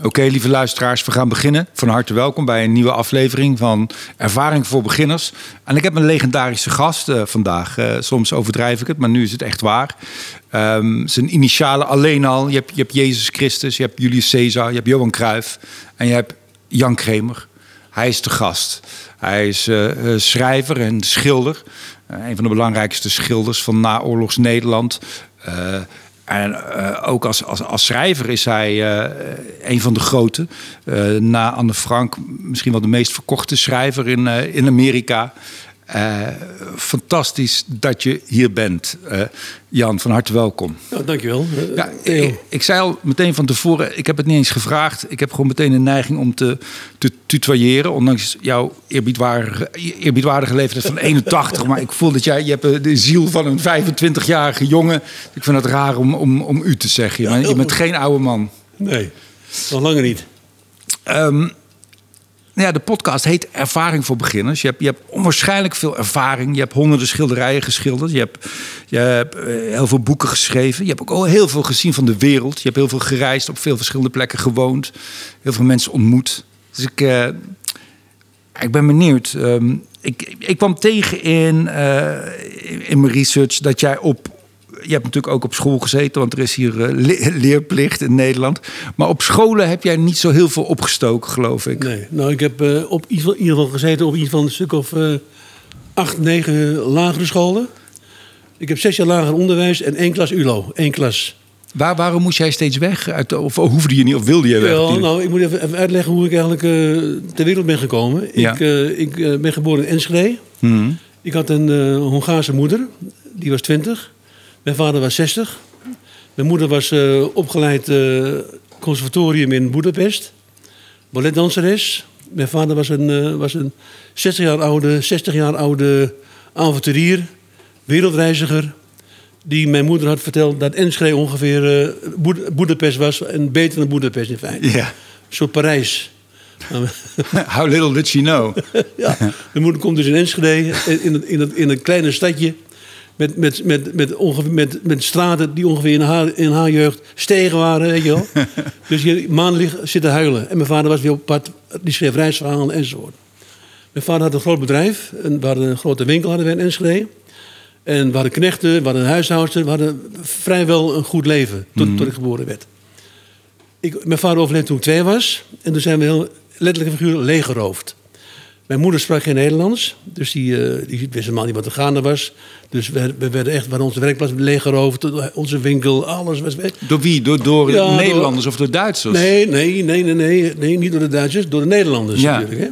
Oké, lieve luisteraars, we gaan beginnen. Van harte welkom bij een nieuwe aflevering van Ervaring voor Beginners. En ik heb een legendarische gast uh, vandaag. Uh, soms overdrijf ik het, maar nu is het echt waar. Um, zijn initialen alleen al. Je hebt, je hebt Jezus Christus, je hebt Julius Caesar, je hebt Johan Cruijff en je hebt Jan Kremer. Hij is de gast. Hij is uh, schrijver en schilder. een van de belangrijkste schilders van naoorlogs Nederland. En uh, ook als, als, als schrijver is hij uh, een van de grote. Uh, na Anne Frank misschien wel de meest verkochte schrijver in, in Amerika. Uh, fantastisch dat je hier bent. Uh, Jan, van harte welkom. Ja, dankjewel. Uh, ja, ik, ik, zei al meteen van tevoren, ik heb het niet eens gevraagd. Ik heb gewoon meteen een neiging om te, te tutoyeren. Ondanks jouw eerbiedwaardige, eerbiedwaardige leeftijd van 81. maar ik voel dat jij, je hebt de ziel van een 25-jarige jongen. Ik vind het raar om, om, om u te zeggen. Ja, je bent geen oude man. Nee, nog langer niet. Um, nou ja, de podcast heet Ervaring voor Beginners. Je hebt, je hebt onwaarschijnlijk veel ervaring. Je hebt honderden schilderijen geschilderd. Je hebt, je hebt uh, heel veel boeken geschreven. Je hebt ook al heel veel gezien van de wereld. Je hebt heel veel gereisd, op veel verschillende plekken gewoond. Heel veel mensen ontmoet. Dus ik, uh, ik ben benieuwd. Um, ik, ik kwam tegen in, uh, in mijn research dat jij op je hebt natuurlijk ook op school gezeten, want er is hier uh, leerplicht in Nederland. Maar op scholen heb jij niet zo heel veel opgestoken, geloof ik. Nee, nou, ik heb uh, op in ieder geval gezeten op iets van een stuk of uh, acht, negen lagere scholen. Ik heb zes jaar lager onderwijs en één klas ULO, één klas. Waar, waarom moest jij steeds weg? Uit, of hoefde je niet, of wilde je weg? Ja, nou, ik moet even, even, uitleggen hoe ik eigenlijk uh, ter wereld ben gekomen. Ja. Ik, uh, ik uh, ben geboren in Enschede. Hmm. Ik had een Hongaarse moeder, die was twintig. Mijn vader was 60. Mijn moeder was uh, opgeleid uh, conservatorium in Boedapest. Balletdanseres. Mijn vader was een, uh, was een 60 jaar oude, 60 jaar oude avonturier, wereldreiziger. Die mijn moeder had verteld dat Enschede ongeveer Boedapest was. En beter dan Boedapest in feite. Ja. Een soort Parijs. How little did she know. ja, mijn moeder komt dus in Enschede, in, in, in, in een kleine stadje met, met, met, met, ongeveer, met, met straten die ongeveer in haar, in haar jeugd stegen waren, weet je wel. dus je maanden zitten huilen. En mijn vader was weer op pad, die schreef reisverhalen enzovoort. Mijn vader had een groot bedrijf, en we hadden een grote winkel hadden we in Enschede. En we hadden knechten, we hadden een huishoudster, we hadden vrijwel een goed leven tot, mm. tot ik geboren werd. Ik, mijn vader overleed toen ik twee was. En toen zijn we heel letterlijk figuur leeggeroofd. Mijn moeder sprak geen Nederlands, dus die, uh, die wist helemaal niet wat er gaande was. Dus we, we werden echt van onze werkplaats leeggeroofd, onze winkel, alles was weg. Door wie? Door, door ja, Nederlanders door, of door Duitsers? Nee, nee, nee, nee, nee, nee, niet door de Duitsers, door de Nederlanders ja. natuurlijk. Hè?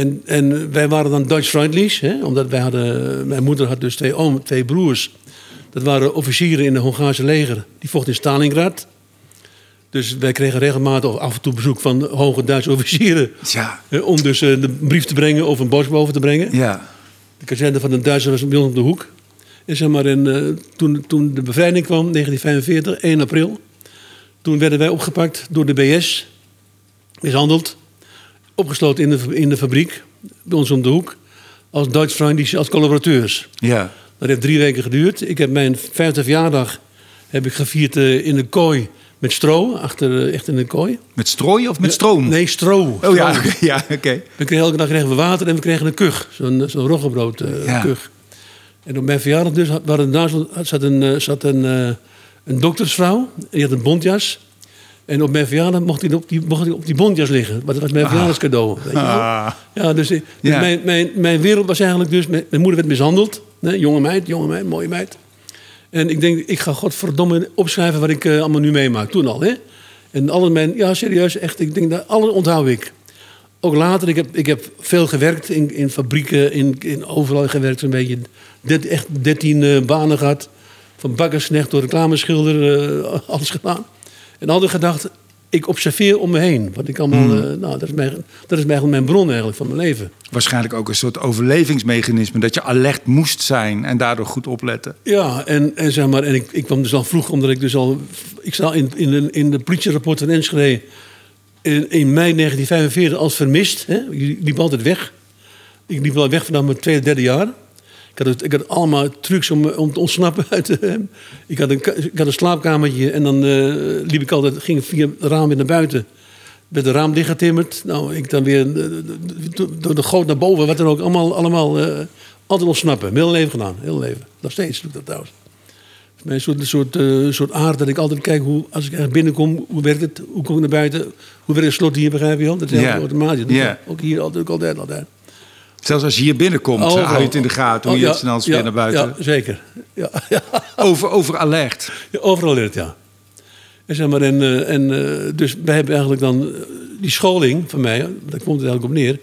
En, en wij waren dan Duits Freundlich, hè? omdat wij hadden, mijn moeder had dus twee, oom, twee broers. Dat waren officieren in het Hongaarse leger. Die vochten in Stalingrad. Dus wij kregen regelmatig af en toe bezoek van hoge Duitse officieren. Ja. om dus uh, de brief te brengen of een boven te brengen. Ja. De kazerne van de Duitsers was bij ons op de hoek. En zeg maar, in, uh, toen, toen de bevrijding kwam, 1945, 1 april. Toen werden wij opgepakt door de BS. Mishandeld. Opgesloten in de, in de fabriek. Bij ons om de hoek. Als Duits vriendjes, als collaborateurs. Ja. Dat heeft drie weken geduurd. Ik heb mijn vijfde verjaardag heb ik gevierd uh, in een kooi met stro, achter, echt in een kooi. Met strooien of met stroom? Nee, stro. Oh ja, ja oké. Okay. We kregen elke dag kregen we water en we kregen een kug. Zo'n zo'n roggebrood uh, ja. En op mijn verjaardag dus waren daar zat een, zat een, uh, een doktersvrouw. En die had een bontjas. En op mijn verjaardag mocht hij op die, mocht hij op die bontjas liggen. Maar dat was mijn ah. verjaardagscadeau. Weet je ah. Ja, dus, dus ja. Mijn, mijn, mijn wereld was eigenlijk dus... Mijn, mijn moeder werd mishandeld. Nee, jonge meid, jonge meid, mooie meid. En ik denk, ik ga godverdomme opschrijven wat ik uh, allemaal nu meemaak. Toen al, hè. En alle mensen, ja serieus, echt, ik denk dat alles onthoud ik. Ook later, ik heb, ik heb veel gewerkt in, in fabrieken, in, in overal gewerkt zo'n beetje. Dit, echt 13 uh, banen gehad. Van bakkersknecht tot reclameschilder, uh, alles gedaan. En altijd gedacht, ik observeer om me heen. Wat ik allemaal, mm. uh, nou, dat is, mijn, dat is eigenlijk mijn bron eigenlijk van mijn leven. Waarschijnlijk ook een soort overlevingsmechanisme. Dat je alert moest zijn en daardoor goed opletten. Ja, en, en, zeg maar, en ik, ik kwam dus al vroeg, omdat ik dus al... Ik sta in, in, de, in de politierapport van Enschede in, in mei 1945 als vermist. Hè. Ik liep altijd weg. Ik liep wel weg vanaf mijn tweede, derde jaar. Ik had, ik had allemaal trucs om, om te ontsnappen uit de, ik, had een, ik had een slaapkamertje en dan uh, liep ik altijd, ging via het raam weer naar buiten. werd de raam dichtgetimmerd. Nou, ik dan weer eh, door de goot naar boven, wat dan ook. Allemaal, allemaal uh, altijd ontsnappen. Heel leven gedaan, heel leven. Nog steeds doe ik dat trouwens. Een soort, soort, uh, soort aard dat ik altijd kijk hoe, als ik binnenkom, hoe werkt het? Hoe kom ik naar buiten? Hoe werkt het slot hier, begrijp je wel? Dat is yeah. automatisch. Ook hier altijd, altijd, altijd. Zelfs als je hier binnenkomt, oh, hou je het in de gaten hoe oh, je het snel weer naar buiten. Ja, zeker. Ja. Over, over alert. Ja, over alert, ja. En, zeg maar, en, uh, en uh, dus wij hebben eigenlijk dan die scholing van mij, daar komt het eigenlijk op neer,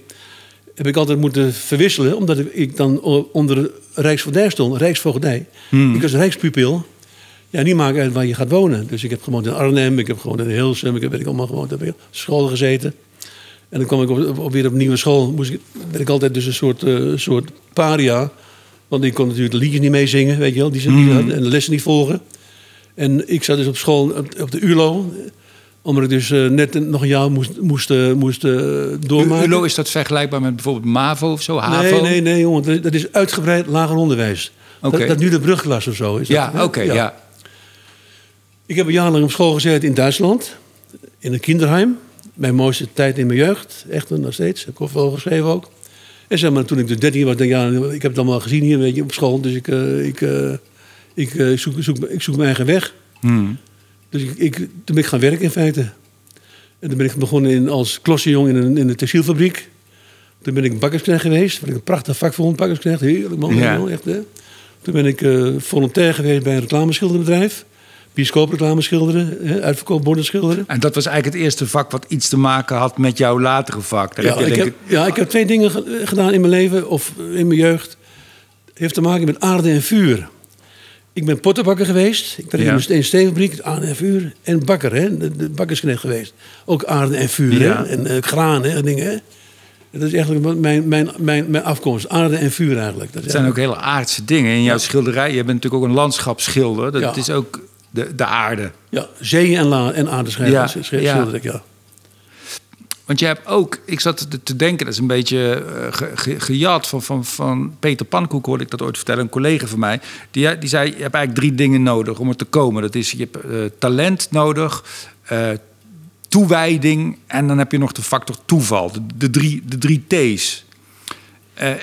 heb ik altijd moeten verwisselen, omdat ik dan onder Rijksvoogdij stond, Rijksvoogdij. Hmm. Ik was rijkspupil. Ja, niet maakt uit waar je gaat wonen. Dus ik heb gewoond in Arnhem, ik heb gewoond in Hilsum, ik heb weet ik allemaal gewoond, heb ik school gezeten. En dan kwam ik op, op, weer op nieuwe school. Moest ik, ben ik altijd dus een soort, uh, soort paria. Want ik kon natuurlijk de liedjes niet meezingen, weet je wel. Die ze mm. en de lessen niet volgen. En ik zat dus op school op, op de ULO. Omdat ik dus uh, net nog een jaar moest, moest, uh, moest doormaken. ULO, is dat vergelijkbaar met bijvoorbeeld MAVO of zo? HAVO? Nee, nee, nee, jongen. Dat is uitgebreid lager onderwijs. Okay. Dat, dat, nu de brugklas of zo is. Ja, oké, okay, ja. ja. Ik heb een jaar lang op school gezeten in Duitsland. In een kinderheim mijn mooiste tijd in mijn jeugd. Echt nog steeds. Heb ik wel geschreven ook. En zeg maar, toen ik dus 13 was, denk ik, ja, ik heb het allemaal gezien hier weet je, op school. Dus ik, uh, ik, uh, ik, uh, zoek, zoek, ik zoek mijn eigen weg. Hmm. Dus ik, ik, toen ben ik gaan werken in feite. En toen ben ik begonnen in, als klossenjong in een, in een textielfabriek. Toen ben ik bakkersknecht geweest. Wat ik een prachtig vak vond, bakkersknecht. Heerlijk man. Ja. Echt, hè. Toen ben ik volontair geweest bij een reclameschilderbedrijf bioscoopreclame schilderen, uitverkoopborden schilderen. En dat was eigenlijk het eerste vak wat iets te maken had met jouw latere vak. Daar ja, heb je, ik heb, ja, ik heb twee dingen gedaan in mijn leven, of in mijn jeugd. Het heeft te maken met aarde en vuur. Ik ben pottenbakker geweest. Ik ben ja. in een steenfabriek, aarde en vuur. En bakker, hè, de, de bakkersknecht geweest. Ook aarde en vuur, ja. en uh, graan en dingen. Hè. Dat is eigenlijk mijn, mijn, mijn, mijn afkomst. Aarde en vuur eigenlijk. Dat zijn ook hele aardse dingen. In jouw schilderij, je bent natuurlijk ook een landschapsschilder. Dat is ook de, de aarde. Ja, zee en, la, en aarde ja, ja. ik, ja. Want je hebt ook, ik zat te denken, dat is een beetje uh, gejat van, van, van Peter Pankoek, hoorde ik dat ooit vertellen, een collega van mij. Die, die zei, je hebt eigenlijk drie dingen nodig om er te komen. Dat is, je hebt uh, talent nodig, uh, toewijding en dan heb je nog de factor toeval. De, de drie, de drie T's.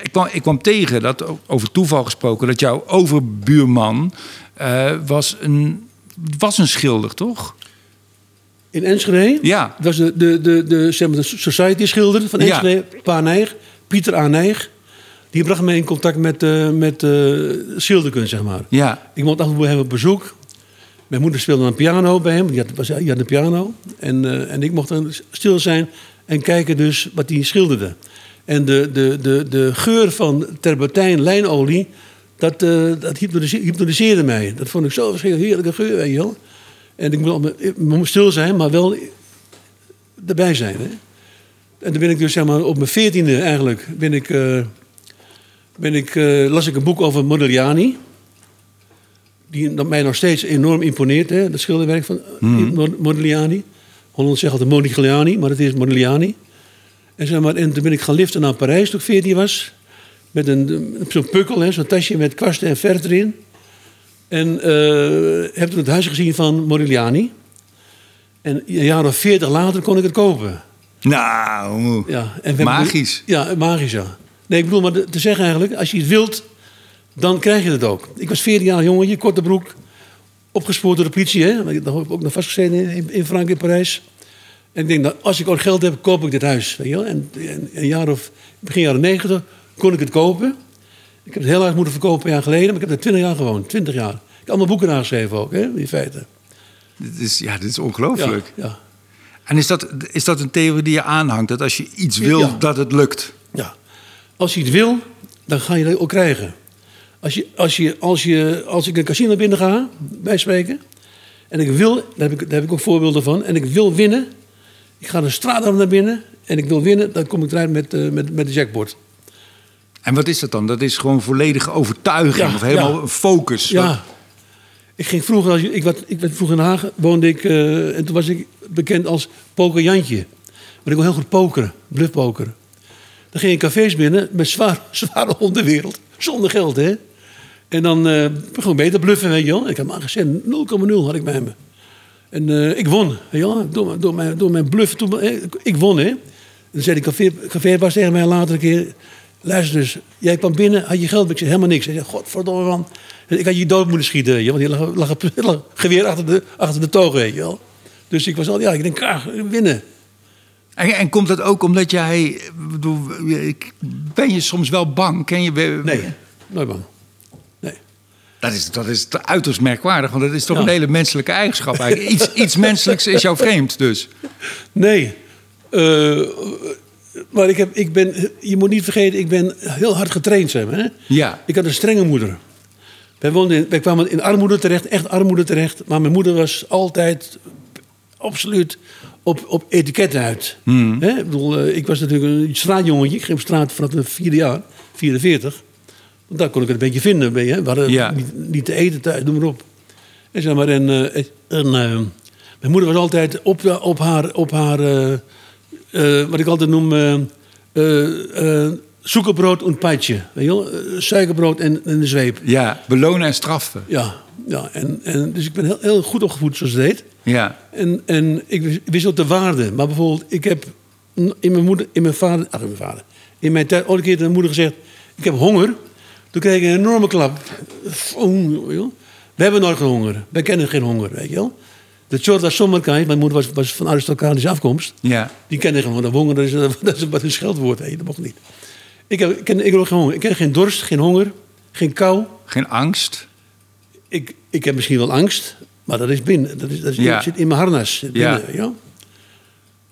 ik, kwam, ik kwam tegen, dat over toeval gesproken, dat jouw overbuurman was een was een schilder, toch? In Enschede? Ja. Dat was de, de, de, de, zeg maar de society schilder van Enschede, ja. Pa Pieter A. Nijg. Die bracht mij in contact met, uh, met uh, schilderkunst, zeg maar. Ja. Ik mocht af en toe hem op bezoek. Mijn moeder speelde een piano bij hem, die had, was, die had een piano. En, uh, en ik mocht dan stil zijn en kijken dus wat hij schilderde. En de, de, de, de geur van terpentijn, lijnolie dat, uh, dat hypnotiseerde mij. Dat vond ik zo verschrikkelijk heerlijke geur, weet je wel. En ik moet, ik moet stil zijn, maar wel erbij zijn. Hè? En dan ben ik dus zeg maar, op mijn veertiende eigenlijk... Ben ik, uh, ben ik, uh, las ik een boek over Modigliani. Die mij nog steeds enorm imponeert. Hè? Dat schilderwerk van mm. Modigliani. Holland zegt altijd Modigliani, maar het is Modigliani. En, zeg maar, en toen ben ik gaan liften naar Parijs toen ik veertien was... Met een, zo'n pukkel, zo'n tasje met kwasten en verf erin. En uh, heb toen het huis gezien van Modigliani. En een jaar of veertig later kon ik het kopen. Nou, ja, en magisch. ja, magisch, ja. Nee, ik bedoel maar te zeggen eigenlijk, als je het wilt, dan krijg je het ook. Ik was 14 jaar jongetje, korte broek, opgespoord door de politie. Hè? Daar heb ik ook nog vastgezeten in, in Frankrijk, in Parijs. En ik denk, dat als ik ook geld heb, koop ik dit huis. Weet je wel? En, en een jaar of, begin jaren negentig, kon ik het kopen. Ik heb het heel erg moeten verkopen een jaar geleden, maar ik heb er 20 jaar gewoond. 20 jaar. Ik heb allemaal boeken aangeschreven ook, hè, in feite. Dit is, ja, dit is ongelooflijk. Ja, En is dat, is dat een theorie die je aanhangt? Dat als je iets wil, dat het lukt? Ja. Als je iets wil, dan ga je dat ook krijgen. Als, je, als, je, als, je, als ik een casino binnen ga, bij spreken... en ik wil, daar heb ik, daar heb ik ook voorbeelden van... en ik wil winnen... ik ga de straat naar binnen en ik wil winnen... dan kom ik eruit met, uh, met, met de jackpot. En wat is dat dan? Dat is gewoon volledige overtuiging of helemaal focus? Ja. Ik ging vroeger, als, ik, wat, ik werd vroeger in Haag, woonde ik, uh, en toen was ik bekend als pokerjantje. Maar ik wil heel goed pokeren, bluffpokeren. Dan ging ik cafés binnen met zwaar, zware onderwereld, zonder geld, hè. En dan uh, gewoon beter bluffen, weet je wel. Ik had maar gezegd, 0,0 had ik bij me. En eh, ik won. Ja, door, mijn- door, mijn, door mijn bluff. Toen, eh, ik won, hè. Dan zei die café, cafébaas tegen mij later een keer... Luister dus, jij kwam binnen, had je geld? Ik zei helemaal niks. Hij zei, godverdomme man. Ik had je dood moeten schieten, weet je, want je lag, lag, een- lag geweer achter de, achter de toog, weet je wel. Dus ik was al, ja, ik denk, ah, winnen. En, en komt dat ook omdat jij... bedoel, ben je soms wel bang? Ken je... Nee, nooit bang. Nee. Dat is, dat is te uiterst merkwaardig, want dat is toch Ja. een hele menselijke eigenschap eigenlijk. Iets, iets menselijks is jou vreemd dus. Nee. Eh, maar ik, heb, ik ben, je moet niet vergeten, ik ben heel hard getraind. Zeg maar, hè? Ja. Ik had een strenge moeder. Wij, woonden in, wij kwamen in armoede terecht, echt armoede terecht. Maar mijn moeder was altijd absoluut op, op etiketten uit. Hè? Ik, bedoel, eh, ik was natuurlijk een straatjongetje. Ik ging op straat vanaf mijn vierde jaar, 44. Want daar kon ik het een beetje vinden. Hè? We hadden Ja. niet, niet te eten thuis, noem maar op. En, zeg maar, en, eh, en, eh, mijn moeder was altijd op, op haar, op haar eh, wat ik altijd noem, eh eh, zoekerbrood en peitje. Weet je suikerbrood en, en de zweep. Ja, belonen en straffen. Ja, ja en, en, dus ik ben heel, heel goed opgevoed zoals het heet. Ja. En, en ik wist- ook de waarde. Maar bijvoorbeeld, ik heb in mijn moeder, in mijn vader, ach, in mijn vader, in mijn tijd ooit een keer tegen mijn moeder gezegd: Ik heb honger. Toen kreeg ik een enorme klap. Wel. We hebben nooit geen honger. Wij kennen geen honger, weet je wel. De Chorda Sommerkait, mijn moeder was, was van aristocratische afkomst. Ja. Die kende geen honger. Honger dat is, dat is wat een scheldwoord. Dat mocht niet. Ik heb, ik, ken, ik heb geen honger. Ik ken geen dorst, geen honger, geen kou. Geen angst. Ik, ik heb misschien wel angst, maar dat is binnen. Dat, is, dat is, Ja. zit in mijn harnas. Ja. binnen, ja.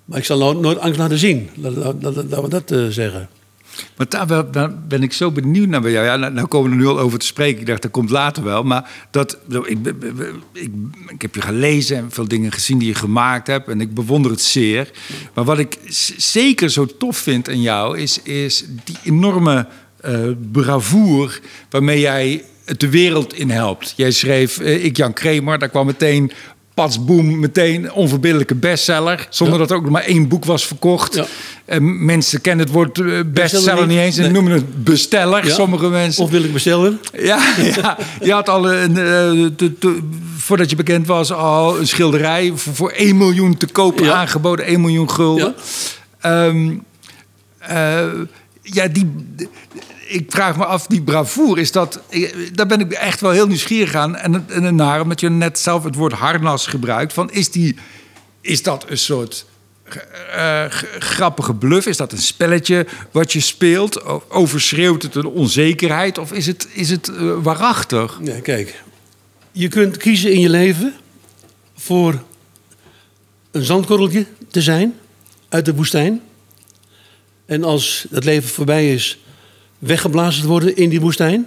Maar ik zal nooit, nooit angst laten zien. Laten we dat eh, zeggen. Maar daar ben ik zo benieuwd naar bij jou. Ja, nou, nou komen we er nu al over te spreken. Ik dacht, dat komt later wel. Maar dat, ik, ik, heb je gelezen en veel dingen gezien die je gemaakt hebt. En ik bewonder het zeer. Maar wat ik zeker zo tof vind aan jou... is, is die enorme eh, bravoure waarmee jij het de wereld in helpt. Jij schreef eh, Ik Jan Kramer. Daar kwam meteen... Pats boom, meteen onverbiddelijke bestseller. Zonder Ja. dat er ook nog maar één boek was verkocht. Ja. En mensen kennen het woord eh, bestseller niet. eens. En Nee. noemen het besteller, Ja. sommige mensen. Of wil ik bestellen? Ja, ja, je had al een, eh, te- te- voordat je bekend was, al een schilderij voor, voor 1 miljoen te koop Ja. aangeboden, 1 miljoen gulden. Ehm, eh, ja, die, ik vraag me af, die bravoure, is dat, eh, daar ben ik echt wel heel nieuwsgierig aan. En, en naar, omdat je net zelf het woord harnas gebruikt, van is, die, is dat een soort eh, g- grappige bluff? Is dat een spelletje wat je speelt? Overschreeuwt het een onzekerheid? Of is het, is het eh, waarachtig? Kijk. Je kunt kiezen in je leven voor een zandkorreltje te zijn uit de woestijn. En als het leven voorbij is, weggeblazen te worden in die woestijn.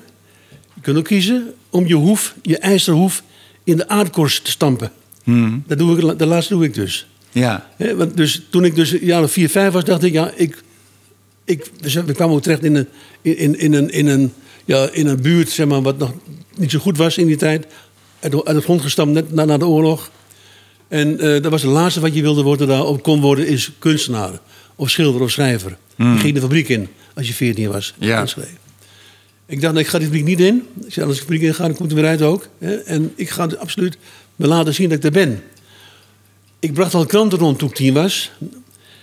Je kunt ook kiezen om je hoef, je ijzeren hoef, in de aardkorst te stampen. Dat doe ik, de laatste doe ik dus. Ja, want dus toen ik dus of vier, vijf was, dacht ik, ja, ik, ik, we kwamen ook terecht in een, in, in, een, in, een, ja, in een buurt, zeg maar, wat nog niet zo goed was in die tijd. Uit de, uit de grond gestampt, net na, na de oorlog. En eh, dat was het laatste wat je wilde worden daar, kon worden, is kunstenaar. Of schilder of schrijver. Je ging de fabriek in, als je veertien was. Ja. Ik dacht, nee, ik ga die fabriek niet in. Ik zei, als ik fabriek in ga, dan komt er weer uit ook. En ik ga absoluut me laten zien dat ik er ben. Ik bracht al kranten rond toen ik tien was.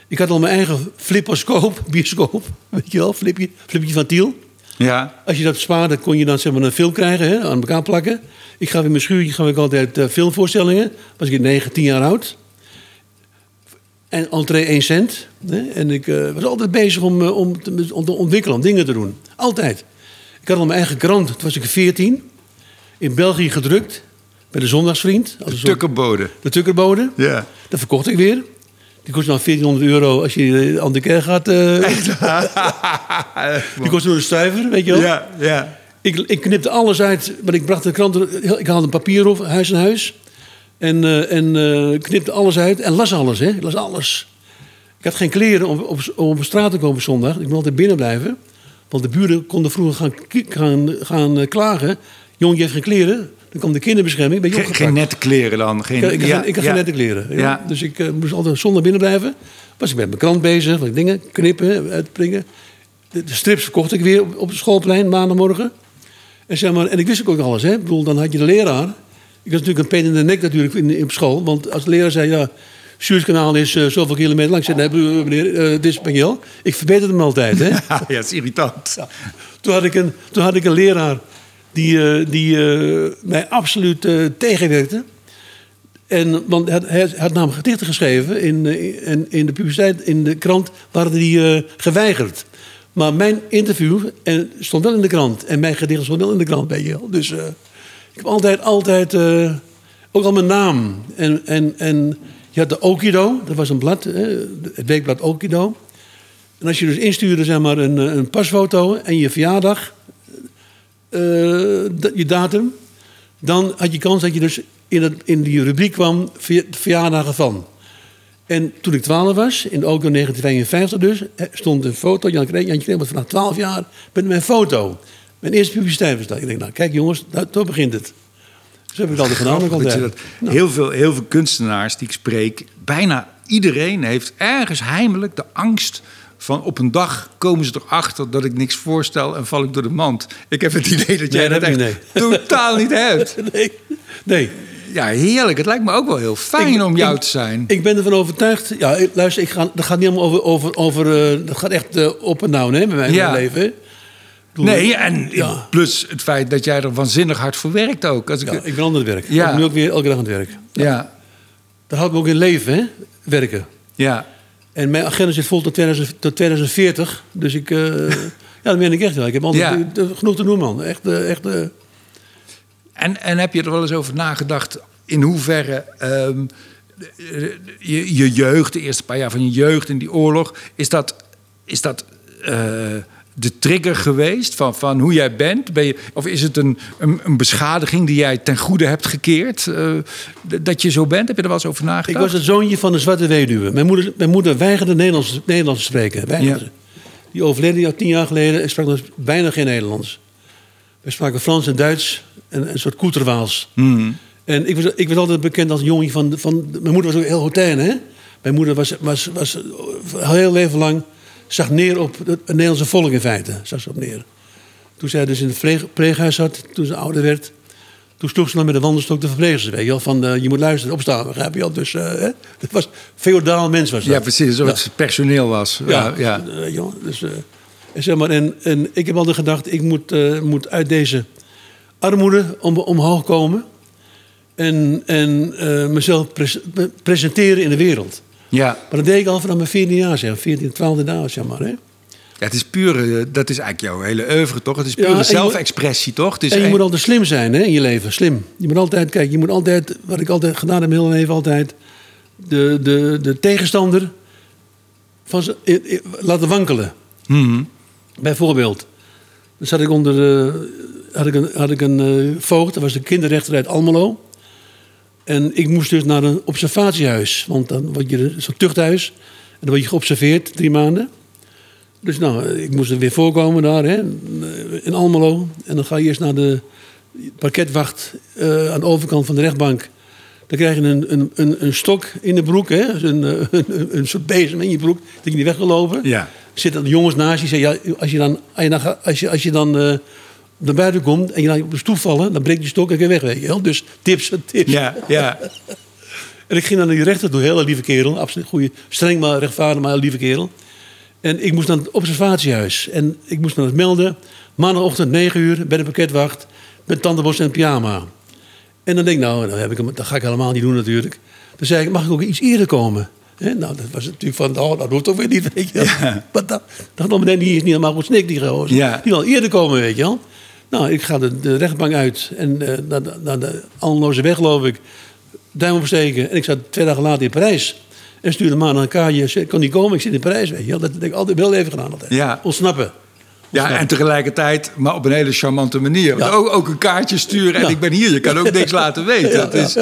Ik had al mijn eigen flipposcoop, bioscoop. Weet je wel, flipje, flipje van Tiel. ja, Als je dat spaarde, kon je dan zeg maar, een film krijgen, hè, aan elkaar plakken. Ik gaf in mijn schuurtje gaf ik altijd eh, filmvoorstellingen. Was ik 9, 10 jaar oud. En entree 1 cent. Hè. En ik eh, was altijd bezig om, eh, om, te, om te ontwikkelen, om dingen te doen. Altijd. Ik had al mijn eigen krant, toen was ik 14. In België gedrukt. Bij de Zondagsvriend. Als soort- tukkerbode. de tukkerbode. Ja. Dat verkocht ik weer. Die kost nou 1400 euro als je aan de kerk gaat. eh, die kost een stuiver, weet je wel. Ja, ja. Ik, ik knipte alles uit, maar ik bracht de kranten... Ik haalde een papier op, huis aan huis. En, eh, en eh, knipte alles uit en las alles, hè. Ik las alles. Ik had geen kleren om op, om op straat te komen zondag. Ik moest altijd binnen blijven. Want de buren konden vroeger gaan, gaan, gaan eh, klagen. Jongen, je heeft geen kleren. Dan kwam de kinderbescherming. Ben je Geen, geen nette kleren dan. Geen, Ik, had- ik, had ja, geen- ik had ja. geen nette kleren. Ja. Ja. Dus ik moest altijd zondag binnen blijven. Was ik met mijn krant bezig, wat dingen, knippen, uitbrengen. De, de strips verkocht ik weer op, op het schoolplein maandagmorgen. En, zeg maar, en ik wist ook alles. Hè. Ik bedoel, dan had je de leraar. Ik was natuurlijk een pen in de nek natuurlijk in, in op school. Want als de leraar zei, ja, Suezkanaal is eh, zoveel kilometer lang. Ik zei, nee, meneer, eh, dit is Spaniel. Ik verbeter hem altijd, hè. Ja, dat is irritant. Toen had ik een, toen had ik een leraar die, eh, die mij absoluut tegenwerkte. En, want hij, had- hij had namelijk gedichten geschreven in, in, in de publiciteit, in de krant, waren die geweigerd. Maar mijn interview en, stond wel in de krant. En mijn gedichten stonden wel in de krant, weet je wel. Dus heb altijd, altijd, eh, ook al mijn naam. En, en, en je had de Okido, dat was een blad, het weekblad Okido. En als je dus instuurde, zeg maar, een, eh, een pasfoto en je verjaardag, eh, je datum, dan had je kans dat je dus in, het, in die rubriek kwam, ver- verjaardagen van. En toen ik 12 was, in ook in 1952 dus, stond een foto. Jan Kreeg, Jan Kreeg was vanaf 12 jaar met mijn foto. Mijn eerste publiciteit was dat. Ik denk, nou kijk jongens, daar, zo begint het. Zo heb ik altijd gedaan. Grappig dat dat- heel, veel, heel veel kunstenaars die ik spreek, bijna iedereen heeft ergens heimelijk de angst van op een dag komen ze erachter dat ik niks voorstel en val ik door de mand. Ik heb het idee dat jij Nee, dat dat echt totaal niet hebt. Nee, nee. Ja, heerlijk. Het lijkt me ook wel heel fijn Ik- om jou ik- te zijn. Ik ben ervan overtuigd. Ja, luister, ik ga, dat gaat niet allemaal over. over, over eh, dat gaat echt eh, op en down hè, bij mijn Ja. leven. Nee, en Ja. plus het feit dat jij er waanzinnig hard voor werkt ook. Als ik, Ja, ja, ik ben aan het werk. Ja. Ik ben nu ook weer elke dag aan het werk. ja, Dat houdt me ook in leven, hè? werken. ja. En mijn agenda zit vol tot, 2000 tot 2040. Dus ik, eh, ja, dat meen ik echt wel. Ik heb altijd Ja. genoeg te doen, man. Echt, eh, echt, eh, En, en heb je er wel eens over nagedacht in hoeverre ehm, je, je jeugd, de eerste paar jaar van je jeugd in die oorlog, is dat, is dat de trigger geweest van, van hoe jij bent? Ben je, of is het een, een, een beschadiging die jij ten goede hebt gekeerd? eh, dat je zo bent? Heb je er wel eens over ik nagedacht? was het zoontje van een zwarte weduwe. Mijn moeder, mijn moeder weigerde Nederlands, Nederlands te spreken. Weigerde. Ja. Die overleden al tien jaar geleden en sprak dus bijna geen Nederlands. We spraken Frans en Duits en een soort koeterwaals. Mhm. En ik was, ik was altijd bekend als jongen van, van... Mijn moeder was ook heel hotijn, hè? Mijn moeder was, was, was heel leven lang... zag neer op het Nederlandse volk in feite. Zag ze op neer. Toen zij dus in het pleeg- pleeghuis zat, toen ze ouder werd... toen sloeg ze dan met de wandelstok de verpleegster. Weet je wel, van eh, je moet luisteren, opstaan, begrijp je wel. Dus eh, hè? het was feodaal mens was dat. Ja, precies. Alsof het personeel was. Ja, ja. wel, dus, eh, en, zeg maar, en, en ik heb altijd gedacht, ik moet, moet uit deze armoede om, omhoog komen. En, en mezelf pres- pre- presenteren in de wereld. Ja. Maar dat deed ik al vanaf mijn 14 jaar, zeg. 14, 12 jaar, zeg maar. Hè? Ja, het is pure, dat is eigenlijk jouw hele oeuvre, toch? Het is pure zelfexpressie, toch? Het is En je een- moet altijd slim zijn hè, in je leven, slim. Je moet altijd, kijk, je moet altijd, wat ik altijd gedaan heb in mijn leven, altijd de, de, de tegenstander van laten wankelen. Mhm. Bijvoorbeeld, dan zat ik onder, eh, had ik een, had ik een eh, voogd, dat was de kinderrechter uit Almelo. En ik moest dus naar een observatiehuis, want dan word je zo'n tuchthuis. En dan word je geobserveerd drie maanden. Dus nou, ik moest er weer voorkomen daar, hè, in Almelo. En dan ga je eerst naar de parketwacht eh, aan de overkant van de rechtbank. Dan krijg je een, een, een, een stok in de broek, hè, dus een, een, een soort bezem in je broek, dat je niet weg wil lopen Ja. zitten de jongens naast je. Zeggen, ja, als je dan, je als je, als je dan eh, naar buiten komt en je dan op de stoel vallen, dan breekt je stok en je weg. Weet je wel. Dus tips, tips. Ja, ja. En ik ging naar die rechter toe, hele lieve kerel. Absoluut goede, streng maar rechtvaardig, maar lieve kerel. En ik moest naar het observatiehuis. En ik moest me dat melden. Maandagochtend 9 uur, bij de pakketwacht. Met tandenbos en pyjama. En dan denk ik, nou, dan heb ik hem, dat ga ik helemaal niet doen natuurlijk. Dan zei ik, mag ik ook iets eerder komen? Nou, dat was natuurlijk van, oh, dat hoeft toch weer niet, weet je wel. Maar dat, dat meteen, die is niet helemaal goed snik, die gozer. Ja. Die wil eerder komen, weet je wel. Nou, ik ga de, de rechtbank uit en eh, naar, de, naar de Alloze weg, geloof ik. Duim opsteken. En ik zat twee dagen later in Parijs. En stuurde maar naar een kaartje. Kan niet komen, ik zit in Parijs, weet je. Dat heb ik altijd wel even gedaan altijd. Ja. Ontsnappen. Ja, en tegelijkertijd, maar op een hele charmante manier. Ja. Ook, ook een kaartje sturen en Ja. ik ben hier. Je kan ook niks laten weten. Ja, Het is.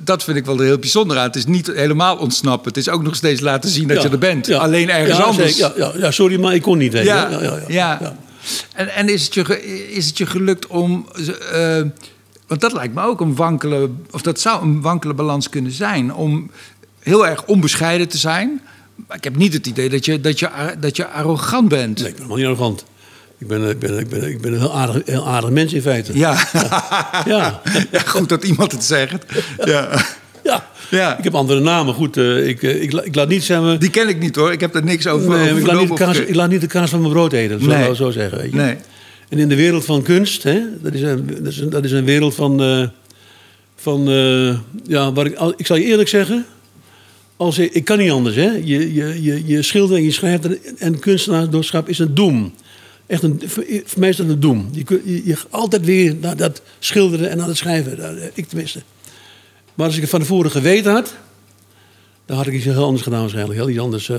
Dat vind ik wel heel bijzonder aan. Het is niet helemaal ontsnappen. Het is ook nog steeds laten zien dat je er bent. Alleen ergens anders. Ja, ja, ja, sorry, maar ik kon niet. wel. ja, ja. En, en is, het je, is het je gelukt om... eh, want dat lijkt me ook een wankele... Of dat zou een wankele balans kunnen zijn. Om heel erg onbescheiden te zijn. Maar ik heb niet het idee dat je, dat je, dat je arrogant bent. Nee, ik ben helemaal niet arrogant. Ik ben, ik ben, ik ben, ik ben een heel aardig, heel aardig mens in feite. Ja. Ja. Ja, goed dat iemand het zegt. Ja. Ja. Ik heb andere namen. Goed, eh, ik, eh, ik, la- ik laat niet zeggen... Die ken ik niet hoor. Ik heb er niks over. Nee, over ik, laat niet kaas, ik laat niet de kaas van mijn brood eten. Dat zou Nee. ik wel zo zeggen. Weet je. Nee. En in de wereld van kunst, hè, dat, is een, dat, is een, dat is een wereld van. eh, van ja, waar ik, al- ik zal je eerlijk zeggen. Als ik, ik kan niet anders. Hè. Je, je, je, je schildert en je schrijft. en- En kunstenaarsdoorschap is een doem. Echt een, voor, mij is dat een doem. Je, je, je altijd weer naar dat schilderen en naar het schrijven. Ik tenminste. Maar als ik het van tevoren geweten had. dan had ik iets heel anders gedaan waarschijnlijk. Heel iets anders eh,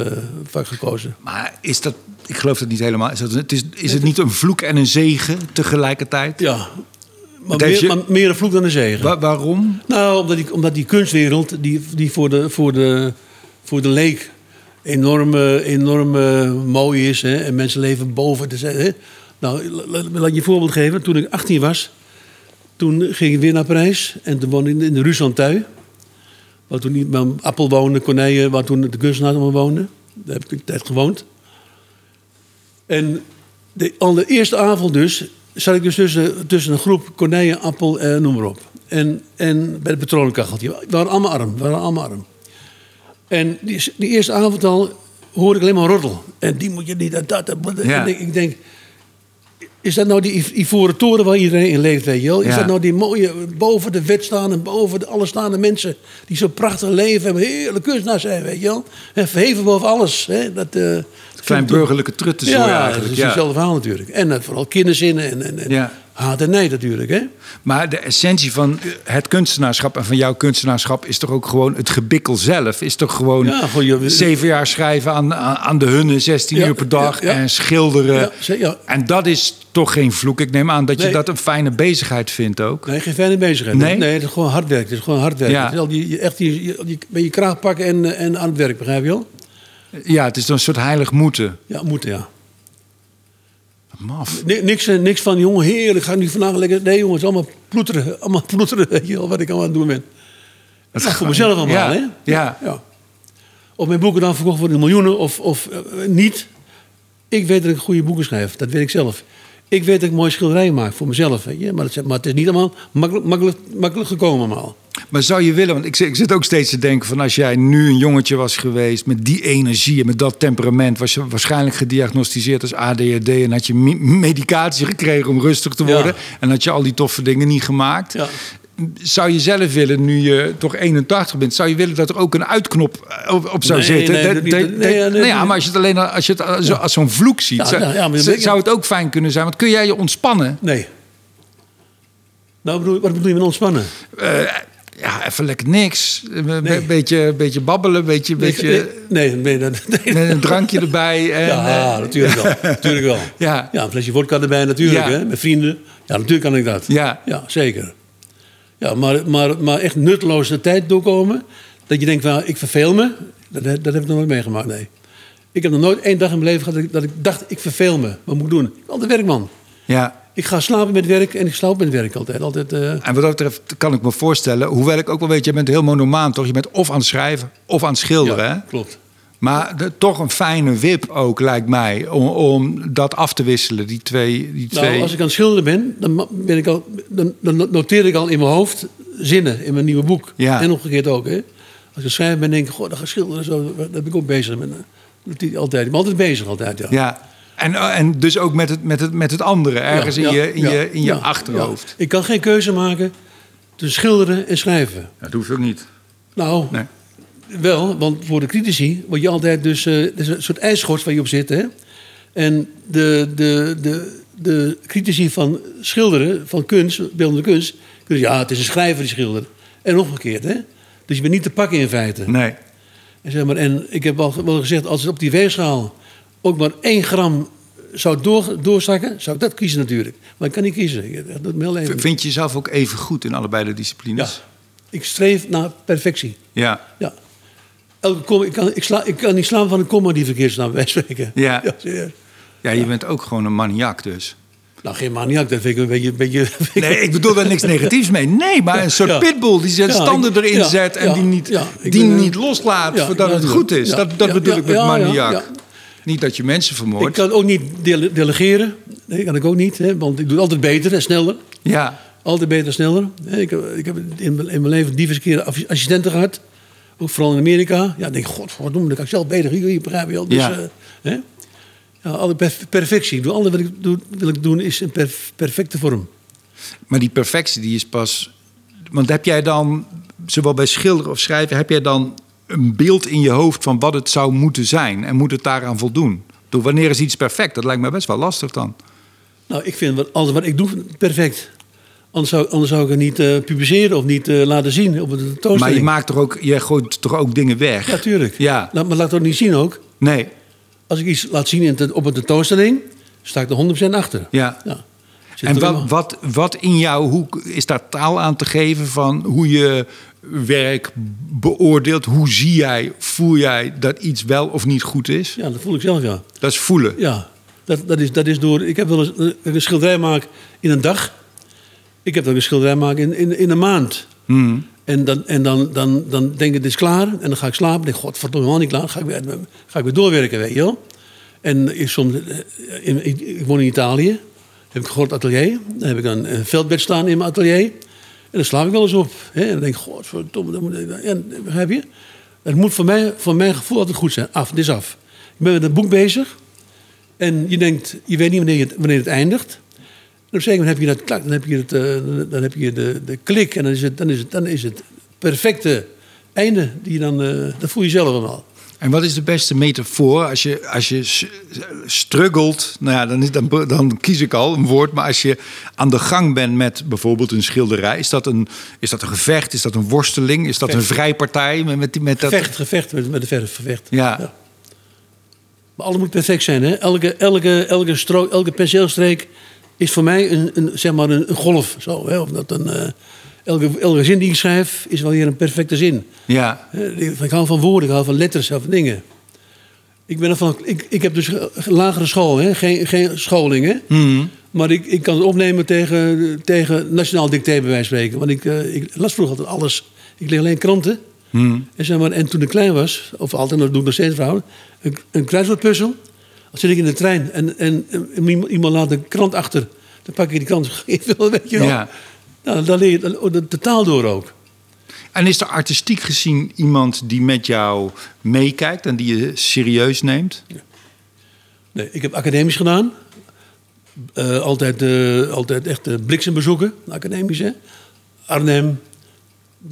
vak gekozen. Maar is dat, ik geloof dat niet helemaal. Is, dat, het is, is het niet een vloek en een zegen tegelijkertijd? Ja. Maar, meer, je- maar meer een vloek dan een zegen. Wa- waarom? Nou, omdat die, omdat die kunstwereld, die, die voor, de, voor, de, voor de leek enorm, eh, enorm eh, mooi is. Hè? En mensen leven boven. De, hè? Nou, la- la- laat je een voorbeeld geven. Toen ik 18 was, toen ging ik weer naar Parijs. En toen woonde ik in de, de Rue Santui. Waar toen niet mijn Appel woonde, Corneille, waar toen de kunstenaar allemaal woonde. Daar heb ik een tijd gewoond. En de allereerste avond dus, zat ik dus tussen, tussen een groep Corneille, Appel, eh, noem maar op. En, en bij het patronenkacheltje. We waren allemaal arm, we waren allemaal arm. En die, die eerste avond al hoorde ik alleen maar roddel. En die moet je niet, dat, dat, dat. Ja. En ik, ik denk, is dat nou die iv- ivoren toren waar iedereen in leeft, weet je wel? Is Ja. dat nou die mooie, boven de wet staan en boven de alle staande mensen... die zo prachtig leven en heerlijk kunstenaars zijn, weet je wel? En verheven boven alles, hè? Dat, eh, Klein burgerlijke trutten zo ja, eigenlijk. dat is Ja. hetzelfde verhaal natuurlijk. En eh, vooral kinderzinnen en, en, en Ja. Haat en nijd natuurlijk, hè? Maar de essentie van het kunstenaarschap en van jouw kunstenaarschap is toch ook gewoon het gebikkel zelf. Is toch gewoon Ja, gewoon je- zeven jaar schrijven aan, aan de hunne, 16 Ja, uur per dag ja, en schilderen. En dat is toch geen vloek. Ik neem aan dat je Nee. dat een fijne bezigheid vindt ook. Nee, geen fijne bezigheid. Nee? nee, het is gewoon hard werk. Het is gewoon hard werk. Ja. Het is al die, je- echt die, met je kraag pakken en, eh, en aan het werk, begrijp je wel? Ja, het is dan een soort heilig moeten. Ja, moeten, ja. Maf. Niks, eh, niks van, jongen, heerlijk, ga nu vandaag lekker... Nee, jongens, allemaal ploeteren. Allemaal ploeteren, weet je wel, wat ik allemaal aan het doen ben. Dat Nou, voor mezelf allemaal, ja, hè? Ja. ja. Of mijn boeken dan verkocht worden in miljoenen of, of eh, niet. Ik weet dat ik goede boeken schrijf. Dat weet ik zelf. Ik weet dat ik mooie schilderijen maak voor mezelf. Weet je? Maar, het, maar het is niet allemaal makkelijk, makkelijk, makkelijk gekomen allemaal. Maar zou je willen, want ik, zit- ik zit ook steeds te denken van als jij nu een jongetje was geweest met die energie en met dat temperament, was je waarschijnlijk gediagnosticeerd als ADHD en had je me- medicatie gekregen om rustig te Ja. worden en had je al die toffe dingen niet gemaakt. Ja. Zou je zelf willen, nu je toch 81 bent, zou je willen dat er ook een uitknop op, op zou Nee, zitten? nee, dat niet. dat- Nee, nee, nou ja, nee. maar als je het alleen als je het zo- als zo'n vloek ziet, Ja, zou, nou ja, maar- zou- het ook fijn kunnen zijn. Want kun jij je ontspannen? Nee. Nou, wat bedoel je met ontspannen? Eh, ja, even lekker niks. Een Nee. beetje, beetje babbelen, beetje, beetje Nee, nee, nee, nee. met een drankje erbij. En, Ja, eh, natuurlijk wel. natuurlijk wel. Ja. ja, een flesje vodka erbij natuurlijk, Ja. hè, met vrienden. Ja, natuurlijk kan ik dat. Ja. ja zeker. Ja, maar, maar, maar echt nutteloos de tijd doorkomen. Dat je denkt, nou, ik verveel me. Dat, dat heb ik nog nooit meegemaakt, nee. Ik heb nog nooit één dag in mijn leven gehad dat ik, dat ik dacht, ik verveel me. Wat moet ik doen? Ik ben altijd werkman. ja. Ik ga slapen met werk en ik slaap met werk altijd. altijd eh, En wat dat betreft kan ik me voorstellen, hoewel ik ook wel weet, je bent heel monomaan toch? Je bent of aan het schrijven of aan het schilderen. hè? ja, klopt. Maar de- toch een fijne wip ook, lijkt mij, om, om dat af te wisselen, die twee. Die twee. Nou, als ik aan het schilderen ben, dan, ben ik al, dan, dan noteer ik al in mijn hoofd zinnen in mijn nieuwe boek. Ja. En omgekeerd ook. Hè. Als ik schrijf ben, denk ik, goh, dan ga ik schilderen. Zo, daar ben ik ook bezig. Met, dat is altijd. Ik ben altijd bezig, altijd. Ja. Ja. En, en dus ook met het, met het, met het andere, ergens Ja, in, je, in, ja, je, in je ja, achterhoofd. ja. Ik kan geen keuze maken tussen schilderen en schrijven. Dat hoeft ook niet. Nou, Nee. wel, want voor de critici word je altijd dus... eh, er is een soort ijsschort waar je op zit, hè. En de, de, de, de critici van schilderen, van kunst, beeldende kunst... ja, het is een schrijver die schildert. En omgekeerd, hè. Dus je bent niet te pakken in feite. Nee. En, zeg maar, en ik heb al wel gezegd, als het op die weegschaal ook maar één gram zou door, doorzakken, zou ik dat kiezen natuurlijk. Maar ik kan niet kiezen. Dat doet me heel even. Vind je jezelf ook even goed in allebei de Ja. disciplines? Ik streef naar perfectie. Ja. Ja. Elke komma, ik, kan, ik, sla, ik kan niet slaan van een komma die verkeerd staat, bij spreken. Ja. Ja, serieus. Ja, je bent ook gewoon een maniak dus. Nou, geen maniak, dat vind ik een beetje... Een beetje Nee, ik bedoel daar niks negatiefs mee. Nee, maar een soort Ja. pitbull die zijn Ja, standen ik- erin ja, zet en ja, die niet, ja, die niet loslaat Ja, voordat ja, het ja. goed is. Ja, dat dat ja, bedoel ja, ik met ja, maniak. Niet dat je mensen vermoordt. Ik kan ook niet dele- delegeren. Nee, kan ik ook niet. Hè, want ik doe het altijd beter en sneller. Ja, Altijd beter en sneller. Ik heb, ik heb in, mijn- leven diverse keren assi- assistenten gehad. Ook vooral in Amerika. Ja, ik denk, god, wat doen dat kan ik zelf beter. Hier, hier begrijp je wel. Dus, Ja. eh, hè? Ja, alle perf- perfectie. Ik doe alles wat ik doe, wil ik doen is in perf- perfecte vorm. maar die perfectie die is pas... Want heb jij dan, zowel bij schilderen of schrijven... heb jij dan een beeld in je hoofd van wat het zou moeten zijn... en moet het daaraan voldoen? Door wanneer is iets perfect? Dat lijkt me best wel lastig dan. Nou, ik vind wat, alles wat ik doe perfect. Anders zou, anders zou ik het niet eh, publiceren of niet eh, laten zien op een tentoonstelling. Maar je maakt toch ook, je gooit toch ook dingen weg? Ja, tuurlijk. Ja, Nou, maar laat het ook niet zien ook. nee, Als ik iets laat zien op een tentoonstelling, sta ik er 100% achter. ja. Ja. Zit En wat, wat, wat in jou, hoe is daar taal aan te geven van hoe je werk beoordeelt? Hoe zie jij, voel jij dat iets wel of niet goed is? Ja, dat voel ik zelf, ja. Dat is voelen. Ja, dat, dat, is, dat is door... Ik heb wel eens een, een schilderij maken in een dag. Ik heb wel een schilderij maken in, in, in een maand. Hmm. En, dan, en dan, dan, dan denk ik, het is klaar. En dan ga ik slapen. denk ik, godverdomme, helemaal niet klaar. Ga ik, weer, ga ik weer doorwerken, weet je wel. En ik, soms, eh, in, ik, ik woon in Italië. Heb ik een groot atelier. Dan heb ik een, een veldbed staan in mijn atelier. En dan slaap ik wel eens op. Hè? En dan denk ik, godverdomme. Dan moet en, begrijp je? Het moet voor, mij, voor mijn gevoel altijd goed zijn. Af, het is af. Ik ben met een boek bezig. En je denkt, je weet niet wanneer, het, wanneer het eindigt. En op heb je dat dan heb je, het, eh, dan heb je de, de klik en dan is, het, dan, is het, dan is het perfecte einde. Die dan, eh, dat voel je zelf allemaal. En wat is de beste metafoor als je, als je struggelt? Nou ja, dan, is, dan, dan kies ik al een woord. Maar als je aan de gang bent met bijvoorbeeld een schilderij, is dat een, is dat een gevecht? Is dat een worsteling? Is dat Gevecht. een vrijpartij? Met, met, met dat, Gevecht, gevecht met, met de verf, gevecht. Ja. Maar alles moet perfect zijn. Hè? Elke, elke, elke, strook, elke penseelstreek is voor mij een, een, zeg maar een, een golf. Zo, hè? Of dat een, eh, elke, elke zin die ik schrijf is wel weer een perfecte zin. Ja, Eh, Ik hou van woorden, ik hou van letters, ik hou van dingen. Ik, ben ervan, ik, ik heb dus eh, lagere school, hè? Geen, geen scholing. Hè? Mhm. Maar ik, ik kan het opnemen tegen, tegen nationaal dicté, bij wijze van spreken. Want ik, eh, ik las vroeger altijd alles. Ik lees alleen kranten. Mhm. En, zeg maar, en toen ik klein was, of altijd, dat doe ik nog steeds vrouwen, een, een kruiswoordpuzzel. Dan zit ik in de trein en, en, en iemand- laat een krant achter. Dan pak ik die krant, weet je wel. Ja. Nou, dan leer je de, taal door ook. En is er artistiek gezien iemand die met jou meekijkt en die je serieus neemt? Nee, ik heb academisch gedaan. Eh, altijd, eh, altijd echt uh, bliksembezoeken, academisch hè. Arnhem.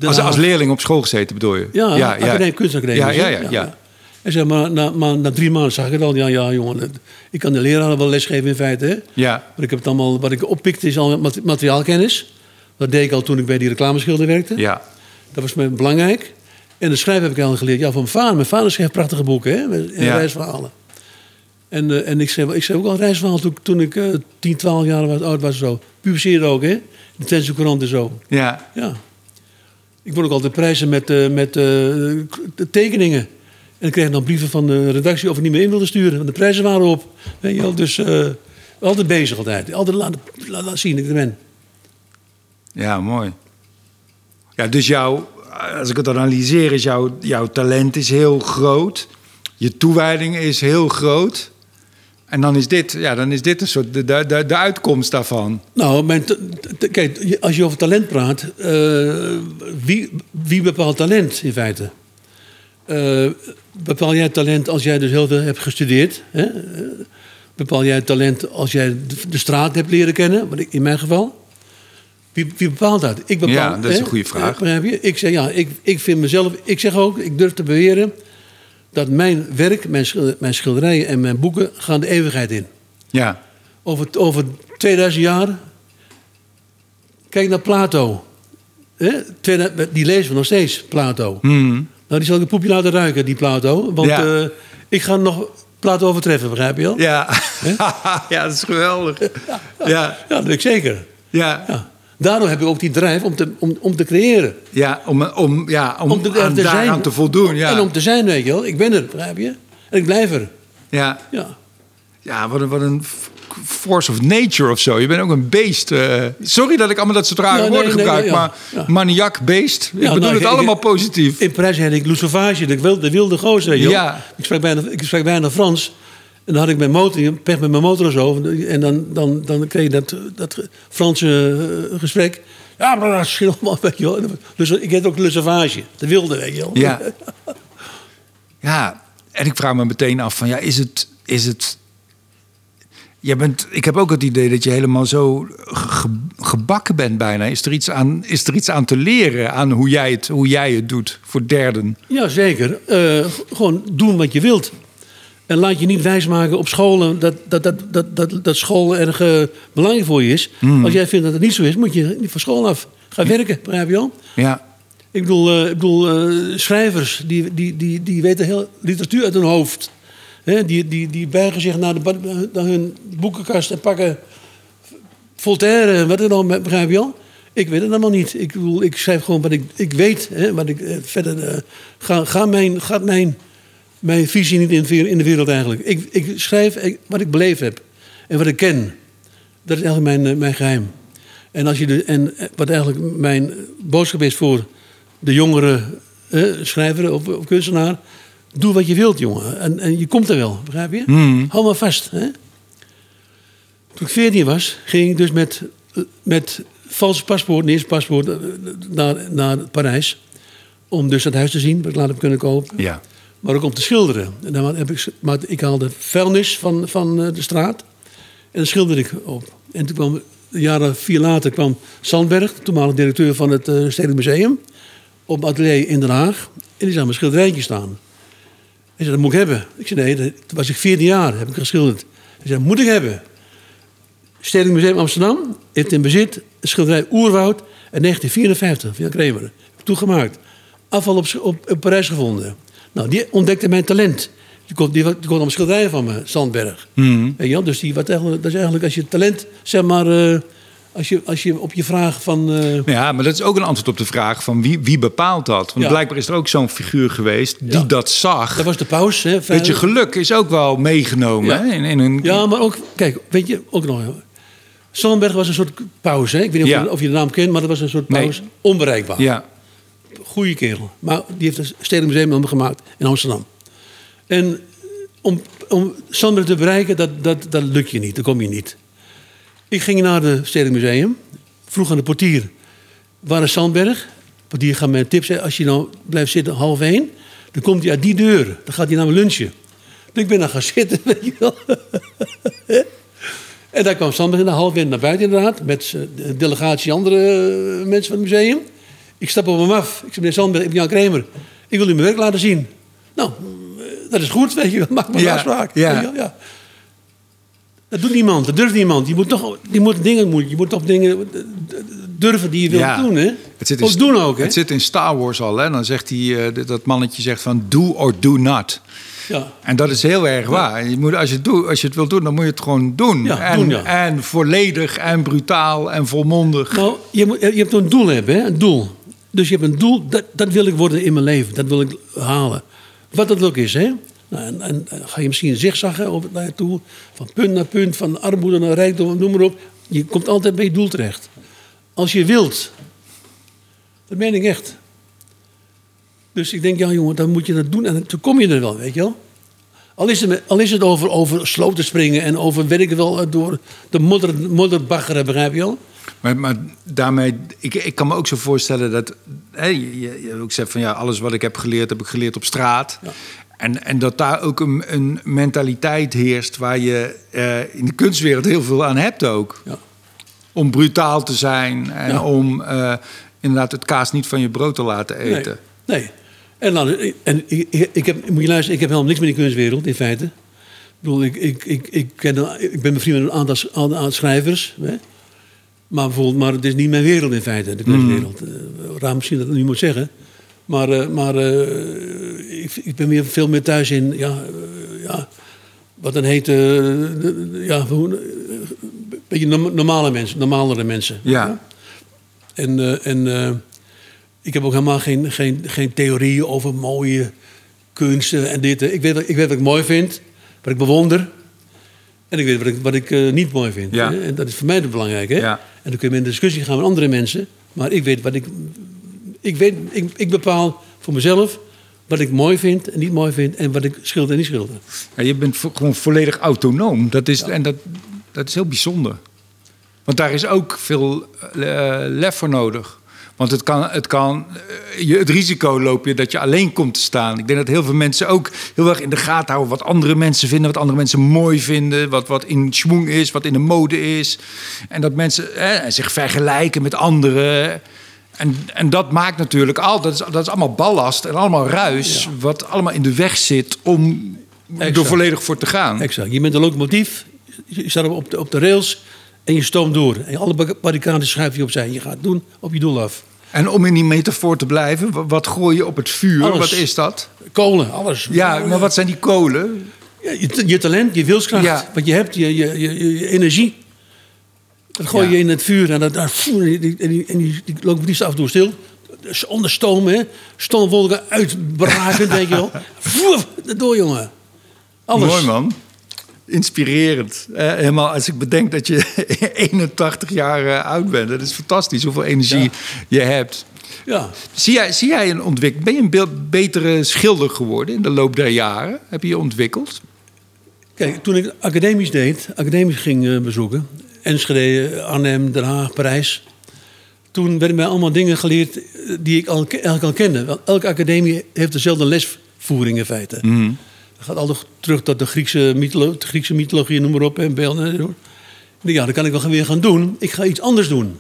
Als, als leerling op school gezeten bedoel je? Ja. Ja, ja, hè? ja, ja. En zeg maar, na, maar na drie maanden zag ik het al. Ja, ja, jongen, ik kan de leraren wel lesgeven in feite. Hè? Ja. Maar ik heb het allemaal, wat ik oppikte is al mat- materiaalkennis. Dat deed ik al toen ik bij die reclameschilder werkte. Ja. Dat was mij belangrijk. En de schrijven heb ik al geleerd. Ja, van mijn vader. Mijn vader schreef prachtige boeken, hè? En Ja. reisverhalen. En, eh, en ik, schreef, ik schreef ook al een reisverhaal toen, toen ik eh 10, 12 jaar was, oud was. Zo. Publiceerde ook, hè? De Twentse Courant en zo. Ja. Ja. Ik won ook altijd prijzen met, eh, met eh, tekeningen. En ik kreeg dan brieven van de redactie of ik niet meer in wilde sturen. Want de prijzen waren op. Weet je wel, dus altijd bezig altijd. Altijd laten, laten zien dat ik er ben. Ja, mooi. Ja, dus jouw, als ik het analyseer, is jouw, talent is heel groot. Je toewijding is heel groot. En dan is dit, ja, dan is dit een soort de, de, de, uitkomst daarvan. Nou, kijk, als je over talent praat, eh, wie, wie bepaalt talent in feite? Eh, bepaal jij talent als jij dus heel veel hebt gestudeerd? Hè? Eh, Bepaal jij talent als jij de, de straat hebt leren kennen? In mijn geval. Wie, wie bepaalt dat? Ik bepaal, Ja, dat is hè? een goede vraag. Begrijp je? Ik zeg ja, ik, ik vind mezelf. Ik zeg ook, ik durf te beweren dat mijn werk, mijn, schil- mijn schilderijen en mijn boeken gaan de eeuwigheid in. Ja, Over, over 2000 jaar. Kijk naar Plato. Hè? 2000 Die lezen we nog steeds, Plato. Hmm. Nou, die zal ik een poepje laten ruiken, die Plato. Want Ja. eh, ik ga nog Plato overtreffen, begrijp je wel? ja. ja dat is geweldig. Ja, Ja, dat weet ik zeker. ja. Ja. Daarom heb ik ook die drijf om te, om, om te creëren. ja om, om, ja, om, Om te, aan, te daaraan zijn. te voldoen. Ja, En om te zijn, weet je wel. Ik ben er, begrijp je? En ik blijf er. ja. Ja. ja wat, een, wat een f- force of nature of zo. Je bent ook een beest. eh. sorry dat ik allemaal dat soort rare Ja, woorden nee, gebruik, nee, ja. maar Ja. maniak, beest. Ik bedoel nou, het ik- allemaal ik- positief. In Parijs heet ik de wilde, de wilde gozer. joh. Ja. Ik, sprak bijna, ik sprak bijna Frans. En dan had ik mijn motor, pech met mijn motor zo. En dan, dan, dan kreeg je dat, dat Franse eh, gesprek. Ja, maar dat is allemaal, weet je wel. Dus ik heb ook Le Sauvage, de wilde, weet je wel. Ja. ja, en ik vraag me meteen af van, ja, is het... Is het je bent, ik heb ook het idee dat je helemaal zo gebakken bent bijna. Is er, iets aan, is er iets aan te leren aan hoe jij het, hoe jij het doet voor derden? Ja, zeker. Uh, gewoon doen wat je wilt. En laat je niet wijsmaken op scholen dat, dat, dat, dat, dat, dat school erg uh, belangrijk voor je is. Hmm. Als jij vindt dat het niet zo is, moet je van school af gaan werken, begrijp je wel? Ja. Ik bedoel, uh, ik bedoel schrijvers die, die, die, die weten heel literatuur uit hun hoofd die, die, die buigen zich naar, de, naar hun boekenkast en pakken Voltaire wat er dan, begrijp je al? Ik weet het allemaal niet. Ik, bedoel, ik schrijf gewoon wat ik, ik weet. Hè, wat ik, eh, verder ga, ga mijn, gaat mijn, mijn visie niet in, de wereld eigenlijk. Ik, ik schrijf wat ik beleefd heb en wat ik ken. Dat is eigenlijk mijn, eh, mijn geheim. En, als je de, en wat eigenlijk mijn boodschap is voor de jongere schrijver of, of kunstenaar Doe wat je wilt, jongen. En, en je komt er wel, begrijp je? Mm. Hou maar vast. Hè? Toen ik 14 was, ging ik dus met, met valse paspoort, eerste paspoort, eh, naar, naar Parijs. Om dus het huis te zien, wat ik later heb kunnen kopen. Ja. Maar ook om te schilderen. En dan heb ik, maar ik haalde vuilnis van, van eh, de straat. En dan schilderde ik op. En toen kwam, jaren vier later kwam Sandberg, toenmalig directeur van het uh, Stedelijk Museum, op atelier in Den Haag. En die zag mijn schilderijtje staan. Hij zei, dat moet ik hebben. Ik zei, nee, toen was ik 14 jaar, heb ik geschilderd. Hij zei, moet ik hebben. Stedelijk Museum Amsterdam heeft in bezit schilderij Oerwoud in 1954 van Jan toegemaakt. Afval op, op, op Parijs gevonden. Nou, die ontdekte mijn talent. Die kon, die, die kon schilderijen van me, Sandberg. Mm -hmm. Dus die, wat eigenlijk, dat is eigenlijk als je talent, zeg maar... Uh, als je, als je op je vraag van. Uh... Ja, maar dat is ook een antwoord op de vraag van wie, wie bepaalt dat? Want blijkbaar is er ook zo'n figuur geweest die dat zag. Dat was de paus. Hè, Weet je, geluk is ook wel meegenomen. Ja, hè, in, in een... ja maar ook, kijk, weet je, ook nog. Sonnenberg was een soort paus. Hè? Ik weet niet of, je, of, je, de naam kent, maar dat was een soort paus. Nee. Onbereikbaar. Ja. Goeie kerel. Maar die heeft een Stedelijk Museum gemaakt in Amsterdam. En om, om Sandberg te bereiken, dat, dat, dat lukt je niet. Dan kom je niet. Ik ging naar het Stedelijk Museum. Vroeg aan de portier, waar is Sandberg? De portier gaat mij een tip zeggen, als je nou blijft zitten half één... dan komt hij uit die deur. Dan gaat hij naar mijn lunchen. Dus ik ben daar gaan zitten, weet je wel. en daar kwam Sandberg in de half één naar buiten inderdaad... met een delegatie andere eh, mensen van het museum. Ik stap op hem af. Ik zeg, meneer Sandberg, ik ben Jan Kramer. Ik wil u mijn werk laten zien. Nou, eh, dat is goed, weet je Maak maar een ja, afspraak. Ja. ja. Dat doet niemand, dat durft niemand. Je moet toch je moet dingen, je moet toch dingen durven die je wilt doen. Hè? Het zit in, doen ook. Hè? Het zit in Star Wars al. Hè? Dan zegt hij, uh, dat mannetje zegt van do or do not. Ja. En dat is heel erg waar. Je moet, als, je het doet, als je het wilt doen, dan moet je het gewoon doen. Ja, en, doen ja. en volledig en brutaal en volmondig. Nou, je, moet, je hebt een doel hebben, hè? een doel. Dus je hebt een doel, dat, dat wil ik worden in mijn leven. Dat wil ik halen. Wat dat ook is, hè? Nou, en, ga je misschien zigzaggen over naartoe, van punt naar punt, van armoede naar rijkdom, noem maar op. Je komt altijd bij je doel terecht. Als je wilt. Dat meen ik echt. Dus ik denk, ja jongen, dan moet je dat doen en dan kom je er wel, weet je wel. Al is het, al is het over, over sloten springen en over, ik wel, door de modder, modderbaggeren, begrijp je wel. Maar, maar daarmee, ik, ik kan me ook zo voorstellen dat hè, je, je ook zegt van ja, alles wat ik heb geleerd, heb ik geleerd op straat. Ja. En, en dat daar ook een, een mentaliteit heerst waar je uh, in de kunstwereld heel veel aan hebt ook. Ja. Om brutaal te zijn en ja. om uh, inderdaad het kaas niet van je brood te laten eten. Nee. nee. En, dan, en ik, ik, heb, moet je luisteren, ik heb helemaal niks met die kunstwereld in feite. Ik bedoel, ik, ik, ik, ik, ken, ik ben bevriend met een aantal, aantal schrijvers. Hè? Maar bijvoorbeeld, maar het is niet mijn wereld in feite, de kunstwereld. Mm. Uh, raar misschien dat ik nu moet zeggen. Maar, uh, maar uh, ik, ik, ben weer veel meer thuis in, ja, ja wat dan heet, ja, een beetje normale mensen, normalere mensen. Ja. En, en ik heb ook helemaal geen, geen, geen theorieën over mooie kunsten en dit. Ik weet, ik weet wat ik mooi vind, wat ik bewonder. En ik weet wat ik, wat ik niet mooi vind. Ja. En dat is voor mij het belangrijke. Ja. En dan kun je in discussie gaan met andere mensen. Maar ik weet wat ik ik, weet, ik, ik bepaal voor mezelf wat ik mooi vind en niet mooi vind en wat ik schilder en niet schilder. Ja, je bent vo- gewoon volledig autonoom. Dat is, En dat, dat is heel bijzonder. Want daar is ook veel eh, lef voor nodig. Want het, kan, het, kan, eh, je, het risico loop je dat je alleen komt te staan. Ik denk dat heel veel mensen ook heel erg in de gaten houden... wat andere mensen vinden, wat andere mensen mooi vinden... wat, wat in schwung is, wat in de mode is. En dat mensen zich vergelijken met anderen... En, en dat maakt natuurlijk al, dat is, dat is allemaal ballast en allemaal ruis, Ja. wat allemaal in de weg zit om er Exact. volledig voor te gaan. Exact. Je bent een locomotief, je staat op de, op de rails en je stoomt door. En alle ba- barricades schuif je opzij. Je gaat doen op je doel af. En om in die metafoor te blijven, wa- wat gooi je op het vuur? Alles. Wat is dat? Kolen, alles. Ja, maar wat zijn die kolen? Ja, je, je talent, je wilskracht, Ja. wat je hebt, je, je, energie. Dat gooi je in het vuur en, dat, en die, en die, die, die locomotief staat af en toe stil. Dus Onder stoom, hè. Stoomwolken uitbraken, denk je wel. Door, jongen. Alles. Mooi man. Inspirerend. Eh, helemaal als ik bedenk dat je 81 jaar eh, oud bent. Dat is fantastisch hoeveel energie Ja. je hebt. Ja. Zie jij, zie jij een ontwikkeling? Ben je een be- betere schilder geworden in de loop der jaren? Heb je je ontwikkeld? Kijk, toen ik academisch deed, academisch ging eh, bezoeken, Enschede, Arnhem, Den Haag, Parijs. Toen werden mij allemaal dingen geleerd eh, die ik al, eigenlijk al kende. Want elke academie heeft dezelfde lesvoering in feite. Dat gaat altijd terug tot de Griekse, mytholo de Griekse mythologie, noem maar op, en beelden. Ja, dat kan ik wel weer gaan doen. Ik ga iets anders doen.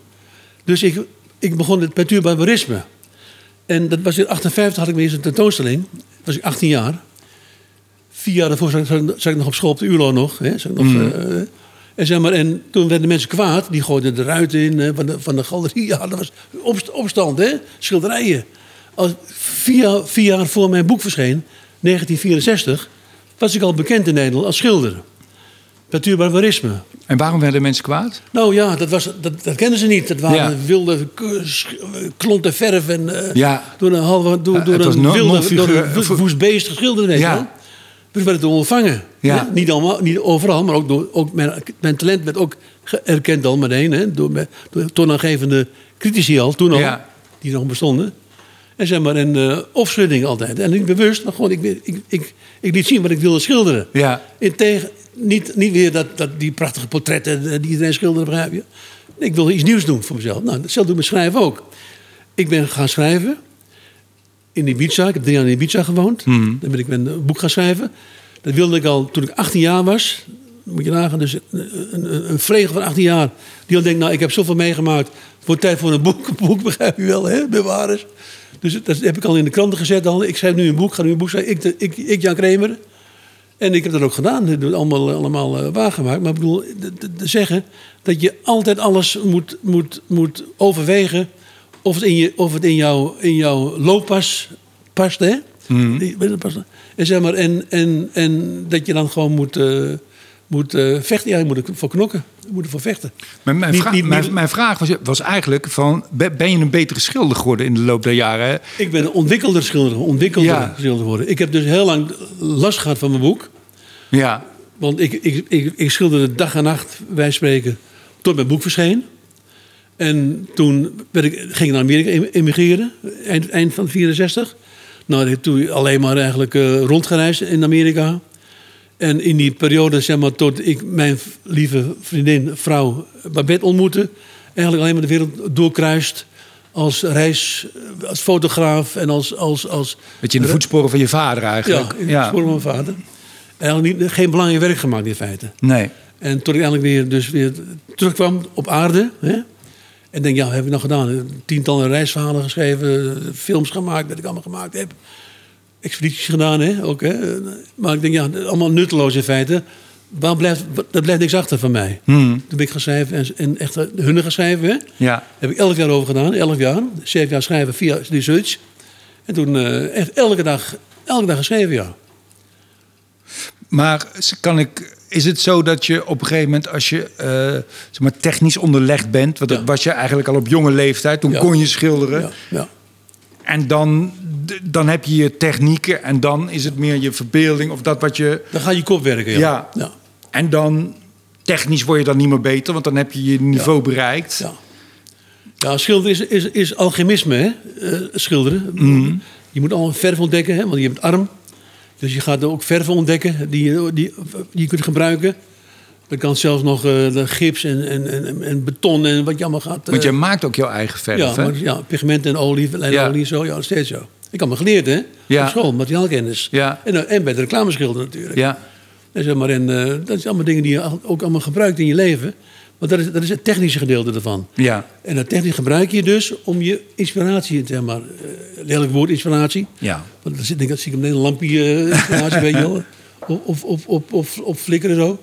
Dus ik, ik begon met pentuur barbarisme. En dat was in 58 had ik weer eens een tentoonstelling. was ik 18 jaar. Vier jaar daarvoor zat, ik nog op school op de ULO nog. Hè, zat ik nog eh, en, zeg maar, en toen werden mensen kwaad. Die gooiden de ruiten in van, de, van de galerie. Ja, dat was opst- opstand, hè? schilderijen. Als, vier, vier jaar voor mijn boek verscheen, 1964... was ik al bekend in Nederland als schilder. Pentuur barbarisme. En waarom werden mensen kwaad? Nou ja, dat, was, dat, dat kenden ze niet. Dat waren Ja. wilde klonten verf en eh, Ja. door een, halve, door, het was een wilde, door een wo- woest beest geschilderd. Ja. wel. Dus werden toen ontvangen. Ja. Niet, allemaal, niet overal, maar ook, door, ook mijn, mijn talent werd ook erkend al meteen. Hè? Door, door toonaangevende critici al, toen al, die nog bestonden. En zeg maar, en uh, opschudding altijd. En ik bewust, maar gewoon, ik, ik, ik, ik liet zien wat ik wilde schilderen. Ja. In tegen, niet, niet weer dat, dat die prachtige portretten eh, die iedereen schilderde, begrijp je? Ik wilde iets nieuws doen voor mezelf. Nou, hetzelfde doe ik met schrijven ook. Ik ben gaan schrijven in Ibiza. Ik heb drie jaar in Ibiza gewoond. Dan ben ik een boek gaan schrijven. Dat wilde ik al toen ik 18 jaar was. Moet je nagaan, dus een, een, een vlegel van 18 jaar. Die al denkt, nou, ik heb zoveel meegemaakt. Wordt tijd voor een boek. Een boek, begrijp je wel, hè? Bewaarders. Dus dat heb ik al in de kranten gezet. Al. Ik schrijf nu een boek, ga nu een boek schrijven. Ik, ik, ik Jan Kramer. En ik heb dat ook gedaan. Dat heb ik allemaal, allemaal eh, waargemaakt. Maar ik bedoel, te- zeggen dat je altijd alles moet, moet, moet overwegen... of het in, je, of het in, jouw, in jouw looppas past, hè? Past. En, zeg maar, en, en, en dat je dan gewoon moet, eh, moet eh, vechten. Ja, je moet ervoor knokken. Je moet ervoor vechten. Mijn, mijn, Niet- vra- niet- mijn, vraag was, was eigenlijk van, ben je een betere schilder geworden in de loop der jaren? hè? Ik ben een ontwikkelder schilder, ontwikkelder Ja. schilder geworden. Ik heb dus heel lang last gehad van mijn boek. Ja, Want ik, ik, ik, ik schilderde dag en nacht, wij spreken, tot mijn boek verscheen. En toen werd ik, ging ik naar Amerika em- emigreren, eind, eind van 64. Nou, toen alleen maar eigenlijk eh, rondgereisd in Amerika. En in die periode, zeg maar, tot ik mijn lieve vriendin, vrouw Babette ontmoette... eigenlijk alleen maar de wereld doorkruist als reis, als fotograaf en als... als, als beetje in de voetsporen van je vader eigenlijk. ja, in het spoor van mijn vader. Eigenlijk niet, geen belangrijk werk gemaakt in feite. Nee. En toen ik eigenlijk weer, dus weer terugkwam op aarde. Hè, en denk, ja, wat heb ik nog gedaan? Tientallen reisverhalen geschreven, films gemaakt, dat ik allemaal gemaakt heb. Expedities gedaan, hè, ook. Hè. Maar ik denk, ja, allemaal nutteloos in feite. Waar blijft, er blijft niks achter van mij. Toen ben ik gaan schrijven en, en echt hunne gaan schrijven. Hè. Ja. Heb ik elk jaar over gedaan, elk jaar. Zeven jaar schrijven via research. En toen eh, echt elke dag, elke dag geschreven, ja. Maar kan ik, is het zo dat je op een gegeven moment, als je eh, zeg maar technisch onderlegd bent, want dat Ja. was je eigenlijk al op jonge leeftijd, toen Ja. kon je schilderen. ja, ja. En dan, dan heb je je technieken en dan is het meer je verbeelding of dat wat je. Dan gaat je kop werken, ja. Ja. ja. En dan technisch word je dan niet meer beter, want dan heb je je niveau bereikt. Ja, ja schilderen is, is, is alchemisme, hè? Eh, schilderen. Mhm. Je moet al verf ontdekken, hè, want je hebt arm. Dus je gaat ook verven ontdekken die je, die, die je kunt gebruiken. Dan kan zelfs nog uh, de gips en, en, en, en, beton en wat je allemaal gaat... Uh, Want je maakt ook jouw eigen verf, ja, hè? Maar, ja, pigment en olie, lijnolie, ja. zo, ja, steeds zo. Ik had me geleerd, hè? Ja. Op school, materiaalkennis. Ja. En, en bij de reclameschilder natuurlijk. Ja. En zeg maar, en, uh, dat zijn allemaal dingen die je ook allemaal gebruikt in je leven. Want dat is, dat is het technische gedeelte ervan. Ja. En dat technisch gebruik je dus om je inspiratie, zeg maar, lelijk woord inspiratie. Ja. Want dan zit ik, zie ik een lampje inspiratie, weet je wel. Of, of, of, of, of flikkeren zo.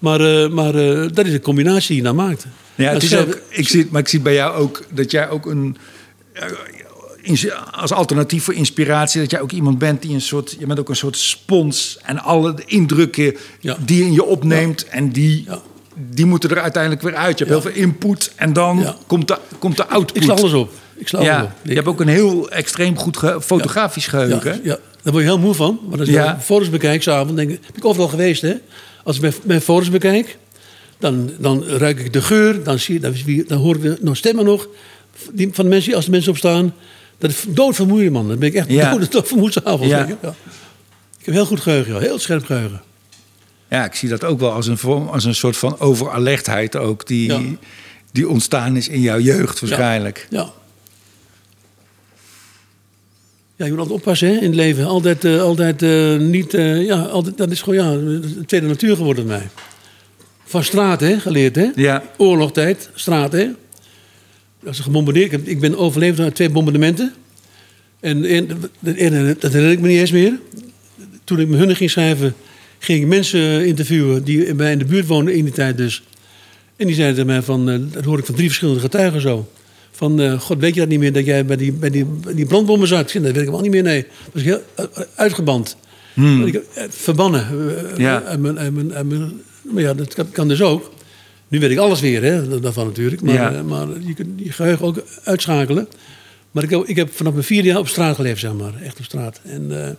Maar, uh, maar uh, dat is een combinatie die je dan maakt. Ja, het is ook, ik zie, maar ik zie bij jou ook dat jij ook een. Als alternatief voor inspiratie, dat jij ook iemand bent die een soort. Je bent ook een soort spons. En alle indrukken Ja. die in je opneemt. En die, Ja. die moeten er uiteindelijk weer uit. Je hebt heel veel input. En dan komt, de, komt de output. Ik sla alles op. Ik sla alles op. je hebt ook een heel extreem goed ge- fotografisch geheugen. Ja, daar word je heel moe van. Maar als Ja. foto's bekijk s'avonds, denk ik, ben ik overal geweest. Hè? Als ik mijn, mijn bekijk, dan, dan ruik ik de geur, dan, zie, dan, hoor ik de, nog stemmen nog die, van de mensen, als de mensen opstaan. Dat is doodvermoeiend, man. Dan ben ik echt Ja. dood, doodvermoeid. Ja. ik. Ja. Ik heb heel goed geheugen, heel scherp geheugen. Ja, ik zie dat ook wel als een, vorm, als een soort van overalertheid ook. Die, Ja. die ontstaan is in jouw jeugd waarschijnlijk. Ja. Ja, je moet altijd oppassen hè, in het leven. Altijd, eh, altijd eh, niet... eh, ja, altijd, dat is gewoon ja, de tweede natuur geworden bij mij. Van straat, hè, geleerd, hè? Ja. Oorlogtijd, straat, hè? Als ze gebombardeerd... Ik, ben overleefd aan twee bombardementen. En, en dat, dat herinner ik me niet eens meer. Toen ik mijn hunne ging schrijven... ging ik mensen interviewen die bij in de buurt woonden in die tijd dus. En die zeiden tegen mij van... dat hoor ik van drie verschillende getuigen zo. Van, eh, god, weet je dat niet meer, dat jij bij die, bij die, bij die brandbommen zat? Dat weet ik wel niet meer, nee. Dat was heel eh, uitgeband. Ik, eh, verbannen. eh, Ja. mijn, mijn, uit mijn- maar ja, dat kan, kan dus ook. Nu weet ik alles weer, hè, daarvan natuurlijk. Maar, Ja. eh, maar je kunt je geheugen ook uitschakelen. Maar ik, heb- ik heb vanaf mijn vierde jaar op straat geleefd, zeg maar. Echt op straat. En eh,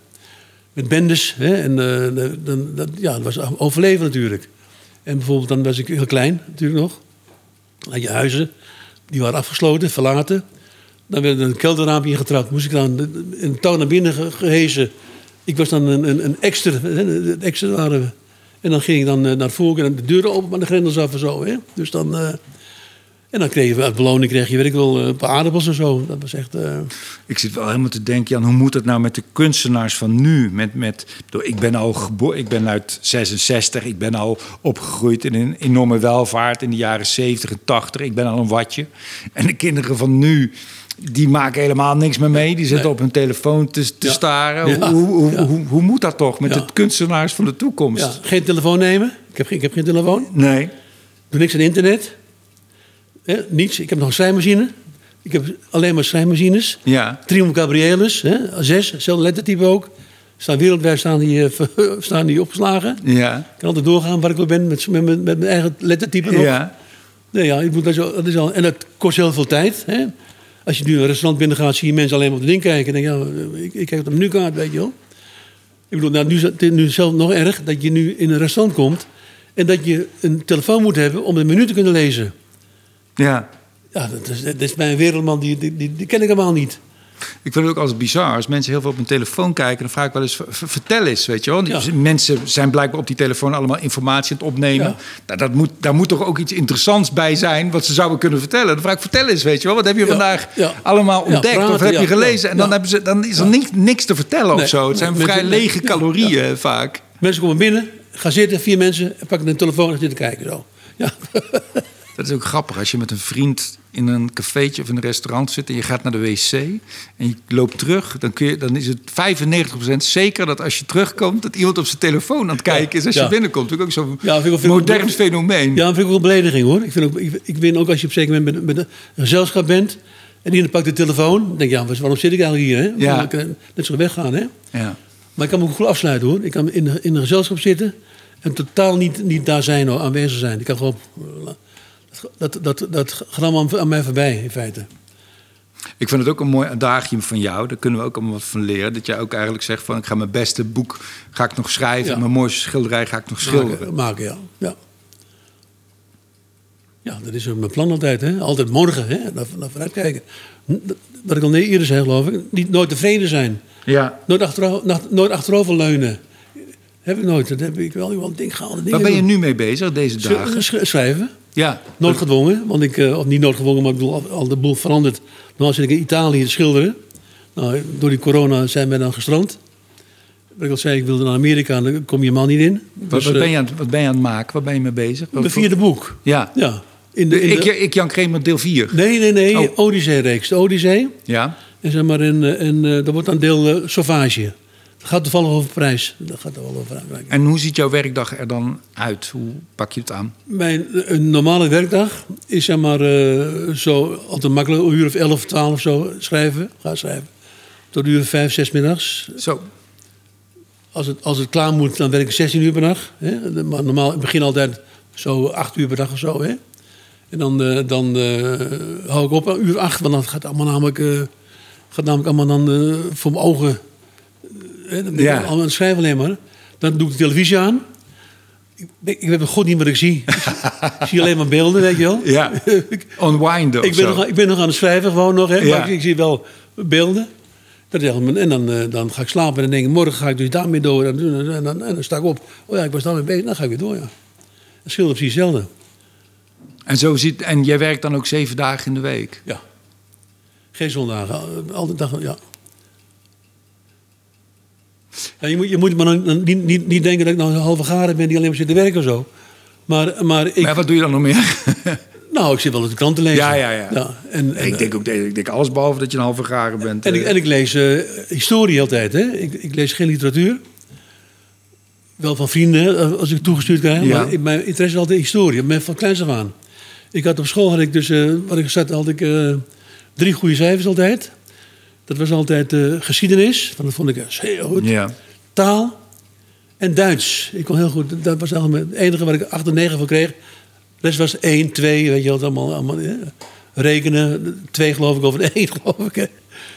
met bendes. Hè, en eh, dan, dat, ja, dat was overleven natuurlijk. En bijvoorbeeld, dan was ik heel klein natuurlijk nog. Dan had je huizen, die waren afgesloten, verlaten. Dan werd er een kelderraampje ingetrapt. Moest ik dan een touw naar binnen ge- gehezen. Ik was dan een, een, een extra. we. En dan ging ik dan eh, naar voren en de deuren open, maar de grendels af en zo. Hè? Dus dan... eh, en dan kreeg je uit beloning kreeg je, weet ik wel, een paar aardappels of zo. Dat was echt... eh, Ik zit wel helemaal te denken, Jan, hoe moet het nou met de kunstenaars van nu? Met, met, ik ben al geboren, ik ben uit 66, ik ben al opgegroeid in een enorme welvaart in de jaren 70 en 80. Ik ben al een watje. En de kinderen van nu, die maken helemaal niks meer mee. Die zitten Nee. op hun telefoon te, te Ja. staren. Ja. Hoe, hoe, Ja. hoe, hoe moet dat toch met de kunstenaars van de toekomst? geen telefoon nemen. Ik heb, geen- ik heb geen telefoon. Nee. Doe niks aan internet. Hè, niets. Ik heb nog een schrijfmachine. Ik heb alleen maar schrijfmachines. Ja. Triumph Gabrielis, hè, zes, hetzelfde lettertype ook. Staan wereldwijd staan die, eh, staan die opgeslagen. Ja. Ik kan altijd doorgaan waar ik wil ben met, met, met, met mijn eigen lettertype nog. Ja. Nee, ja, ik moet, dat, is al, dat is al, en dat kost heel veel tijd. Hè? Als je nu een restaurant binnen gaat, zie je mensen alleen maar op de ding kijken. En denk je, ja, ik, ik kijk op de menukaart, weet je wel. Ik bedoel, nou, nu is het nu zelf nog erg dat je nu in een restaurant komt... en dat je een telefoon moet hebben om de menu te kunnen lezen. Ja. Ja, dat is, dat is bij een wereldman, die, die, die, die ken ik helemaal niet. Ik vind het ook altijd bizar. Als mensen heel veel op hun telefoon kijken, dan vraag ik wel eens: "V- v- vertel eens, weet je wel. Ja. Mensen zijn blijkbaar op die telefoon allemaal informatie aan het opnemen. Ja. Nou, dat moet, daar moet toch ook iets interessants bij zijn wat ze zouden kunnen vertellen. Dan vraag ik: vertel eens, weet je wel. Wat heb je Ja. vandaag allemaal ontdekt praten, of heb je gelezen? En dan, hebben ze, dan is er niks, niks te vertellen Nee. of zo. Het zijn vrij lege calorieën vaak. Mensen komen binnen, gaan zitten, vier mensen... en pakken een telefoon en zitten kijken zo. Ja, Dat is ook grappig als je met een vriend in een cafeetje of in een restaurant zit en je gaat naar de wc en je loopt terug, dan, kun je, dan is het 95% zeker dat als je terugkomt, dat iemand op zijn telefoon aan het kijken is als je binnenkomt. Dat is ook zo'n Ja, vind ik modern fenomeen. Ja, dat vind ik ook een belediging hoor. Ik, vind ook, ik, ook als je op een zeker moment met, met een gezelschap bent. en iemand pakt de telefoon. dan denk je, ja, waarom zit ik eigenlijk hier? Hè? Ja. Ik net zo weggaan. Hè? Ja. Maar ik kan me ook goed afsluiten hoor. Ik kan in, een- in een gezelschap zitten. en totaal niet, niet daar zijn hoor, aanwezig zijn. Ik kan gewoon. Dat, dat, dat, allemaal aan, mij voorbij in feite. Ik vind het ook een mooi adagium van jou. Daar kunnen we ook allemaal wat van leren. Dat jij ook eigenlijk zegt van ik ga mijn beste boek ga ik nog schrijven. Ja. Mijn mooiste schilderij ga ik nog schilderen. Maken, maken ja. ja. Ja, dat is mijn plan altijd. Hè? Altijd morgen, hè? Naar, naar vooruit kijken. Wat ik al eerder zei, geloof ik. Niet nooit tevreden zijn. Ja. Nooit, achterover, nooit achterover leunen. Heb ik nooit. Dat heb ik wel wel een ding gehaald. Waar ben je nu mee bezig deze dagen? Schrijven. Ja. Nooit gedwongen. Want ik, of niet nooit gedwongen, maar ik bedoel, al de boel veranderd. Dan zit ik in Italië te schilderen. Nou, door die corona zijn wij dan gestrand. Wat ik al zei, ik wilde naar Amerika, dan kom je man niet in. Dus, wat, ben je aan, wat ben je aan het maken? Waar ben je mee bezig? De vierde boek. Ja. ja. In de, in de... Ik, ik Jan Kramer deel 4. Nee, nee, nee. Oh. Odyssee-reeks. De Odyssee. Ja. En zeg maar, in, in, dat wordt dan deel uh, Sauvage. Dat gaat toevallig over prijs. Dat gaat er wel over. En hoe ziet jouw werkdag er dan uit? Hoe pak je het aan? Mijn een normale werkdag is zeg maar uh, zo altijd makkelijk. Een uur of 11, 12 zo schrijven. Ga schrijven. Tot uur 5, 6 middags. Zo. Als het, als het klaar moet, dan werk ik 16 uur per dag. Hè? Maar normaal, ik begin altijd zo 8 uur per dag of zo. Hè? En dan, uh, dan uh, hou ik op een uur 8, want dan gaat allemaal namelijk, uh, gaat namelijk allemaal dan voor mijn ogen. Dan ben ja. ik allemaal schrijven alleen maar. Dan doe ik de televisie aan. Ik, ik weet god niet wat ik zie. ik zie alleen maar beelden, weet je wel. Ja, unwind ik, ben nog, ik ben nog aan het schrijven gewoon nog, hè, ja. maar ik, ik zie wel beelden. Dat en dan, uh, dan ga ik slapen en dan denk ik, morgen ga ik dus daarmee door. En, en, en, dan, en dan sta ik op. Oh ja, ik was daarmee bezig. Dan ga ik weer door, ja. Dat scheelt precies hetzelfde. En, zo zit, en jij werkt dan ook zeven dagen in de week? Ja. Geen zondagen. Altijd dag, ja. Ja je, moet, je moet maar niet, niet, niet denken dat ik nou een halve garen ben die alleen maar zit te werken of zo. Maar, maar, ik, maar wat doe je dan nog meer? Nou, ik zit wel op de krant te lezen. Ja, ja, ja. ja en, en, ik denk ook ik denk alles behalve dat je een halve garen bent. En, ik, en ik lees uh, historie altijd. Hè? Ik, ik, lees geen literatuur. Wel van vrienden, als ik toegestuurd krijg. Ja. Maar mijn interesse is altijd historie. Met van kleins af aan. Ik had op school had ik dus, uh, wat ik zat, had ik uh, drie goede cijfers altijd. Dat was altijd geschiedenis. Dat vond ik heel goed. Ja. Taal en Duits. Ik kon heel goed. Dat was eigenlijk het enige waar ik 8 en 9 van kreeg. De rest was 1, 2, weet je wat, allemaal, allemaal ja. rekenen. 2 geloof ik over de 1 geloof ik.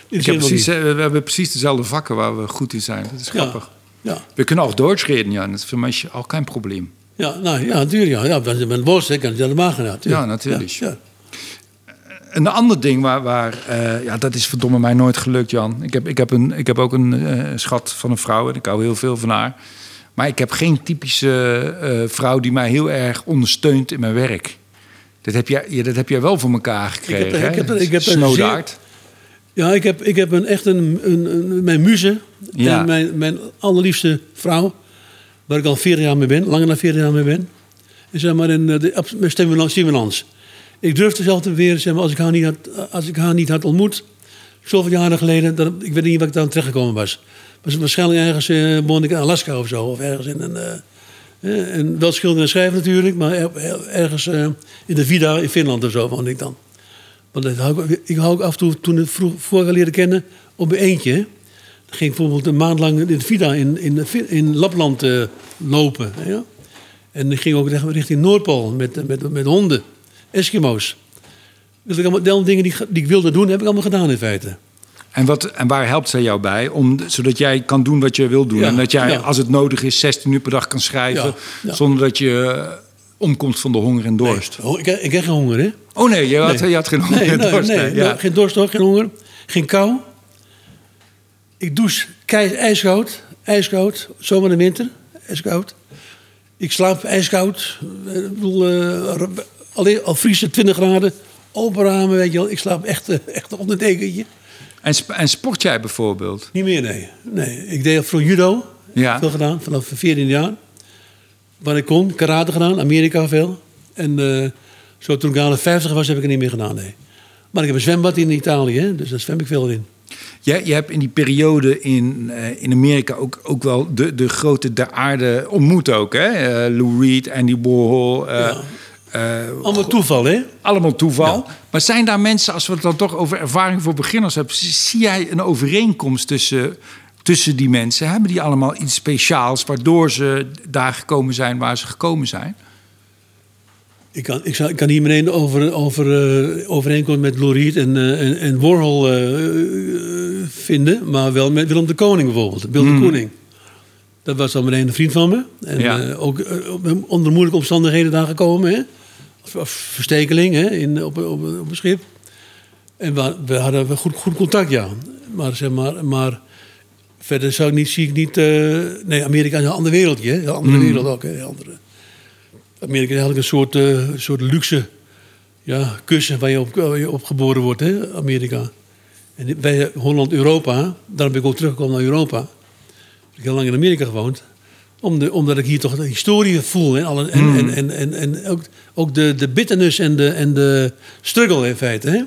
ik heb precies, we hebben precies dezelfde vakken waar we goed in zijn. Dat is grappig. Ja, ja. We kunnen ook Duits reden, ja. Dat is voor mij al geen probleem. Ja, nou, ja, natuurlijk. Ja. Ja, met worst, kan je dat maken. Ja, ja natuurlijk. Een ander ding waar, waar uh, ja, dat is verdomme mij nooit gelukt, Jan. Ik heb, ik heb, een, ik heb ook een uh, schat van een vrouw en ik hou heel veel van haar. Maar ik heb geen typische uh, vrouw die mij heel erg ondersteunt in mijn werk. Dat heb jij, ja, dat heb jij wel voor elkaar gekregen. Ik heb, ik heb, ik heb. Ja, ik heb, ik heb een, echt een, een, een mijn muze. Ja. En mijn, mijn allerliefste vrouw. Waar ik al vier jaar mee ben. Langer dan vier jaar mee ben. En zeg maar, in de, mijn stimulans. Ik durfde zelf te maar, als ik haar niet had, als ik haar niet had ontmoet. Zoveel jaren geleden. Dat, ik weet niet waar ik daar terechtgekomen was was waarschijnlijk ergens uh, ik in Alaska of zo. Of ergens in een. Uh, en wel schilderen en schrijven natuurlijk, maar ergens in de Vida in Finland of zo woonde ik dan. Want dat hou ik, hou ook af en toe, toen ik vroeg, vorige leerde kennen, op een eentje. Dan ging ik bijvoorbeeld een maand lang in de Vida in, in, in Lapland lopen. Ja? En ik ging ook richting Noordpool met, met, met honden, Eskimo's. Dus ik allemaal, dingen die, die ik wilde doen, heb ik allemaal gedaan in feite. En, wat, en waar helpt zij jou bij? Om, zodat jij kan doen wat je wil doen. en dat jij, als het nodig is, 16 uur per dag kan schrijven. Zonder dat je uh, omkomt van de honger en dorst. Nee. Ik, ik, heb geen honger, hè? Oh nee, je had, je had geen honger en dorst. Nee, geen dorst hoor, geen honger. Geen kou. Ik douche kei, ijskoud. Ijskoud. Zomer en winter. Ijskoud. Ik slaap ijskoud. Ik bedoel, uh, alleen, al vriezen 20 graden. Open ramen, weet je wel. Ik slaap echt, uh, echt op een dekentje. En, en sport jij bijvoorbeeld? Niet meer, nee. nee. Ik deed voor judo. Ja. Veel gedaan, vanaf 14 jaar. Waar ik kon, karate gedaan, Amerika veel. En uh, zo toen ik aan de 50 was, heb ik het niet meer gedaan, nee. Maar ik heb een zwembad in Italië, hè, dus daar zwem ik veel in. Ja, je hebt in die periode in, uh, in Amerika ook, ook wel de, de grote der aarde ontmoet ook, hè? Uh, Lou Reed, Andy Warhol... Ja. Uh, allemaal toeval, hè? Allemaal toeval. Ja. Maar zijn daar mensen, als we het dan toch over ervaring voor beginners hebben, zie jij een overeenkomst tussen, tussen die mensen? Hebben die allemaal iets speciaals waardoor ze daar gekomen zijn waar ze gekomen zijn? Ik kan, ik, zou, ik kan hier meteen over, over uh, overeenkomst met Lou en, uh, en, en, Warhol uh, vinden, maar wel met Willem de Koning bijvoorbeeld, Bill mm. de Koning. Dat was dan meteen een vriend van me. En ja. ook onder moeilijke omstandigheden daar gekomen. Hè? Of verstekeling hè, in, op, op, op een schip. En we, we hadden goed, goed contact, ja. Maar, zeg maar, maar verder zou ik niet, zie ik niet... eh, nee, Amerika is een ander wereldje. hè. Een andere wereld ook. Hè, een andere. Amerika is eigenlijk een soort, eh, soort luxe ja, kussen waar je, op, waar je op geboren wordt, hè, Amerika. En wij, Holland, Europa, daarom ben ik ook teruggekomen naar Europa. Ik heb heel lang in Amerika gewoond. Om de, omdat ik hier toch de historie voel. En, alle, en, en, en, en, en ook, ook de, de bitterness en de, en de struggle in feite. Hè?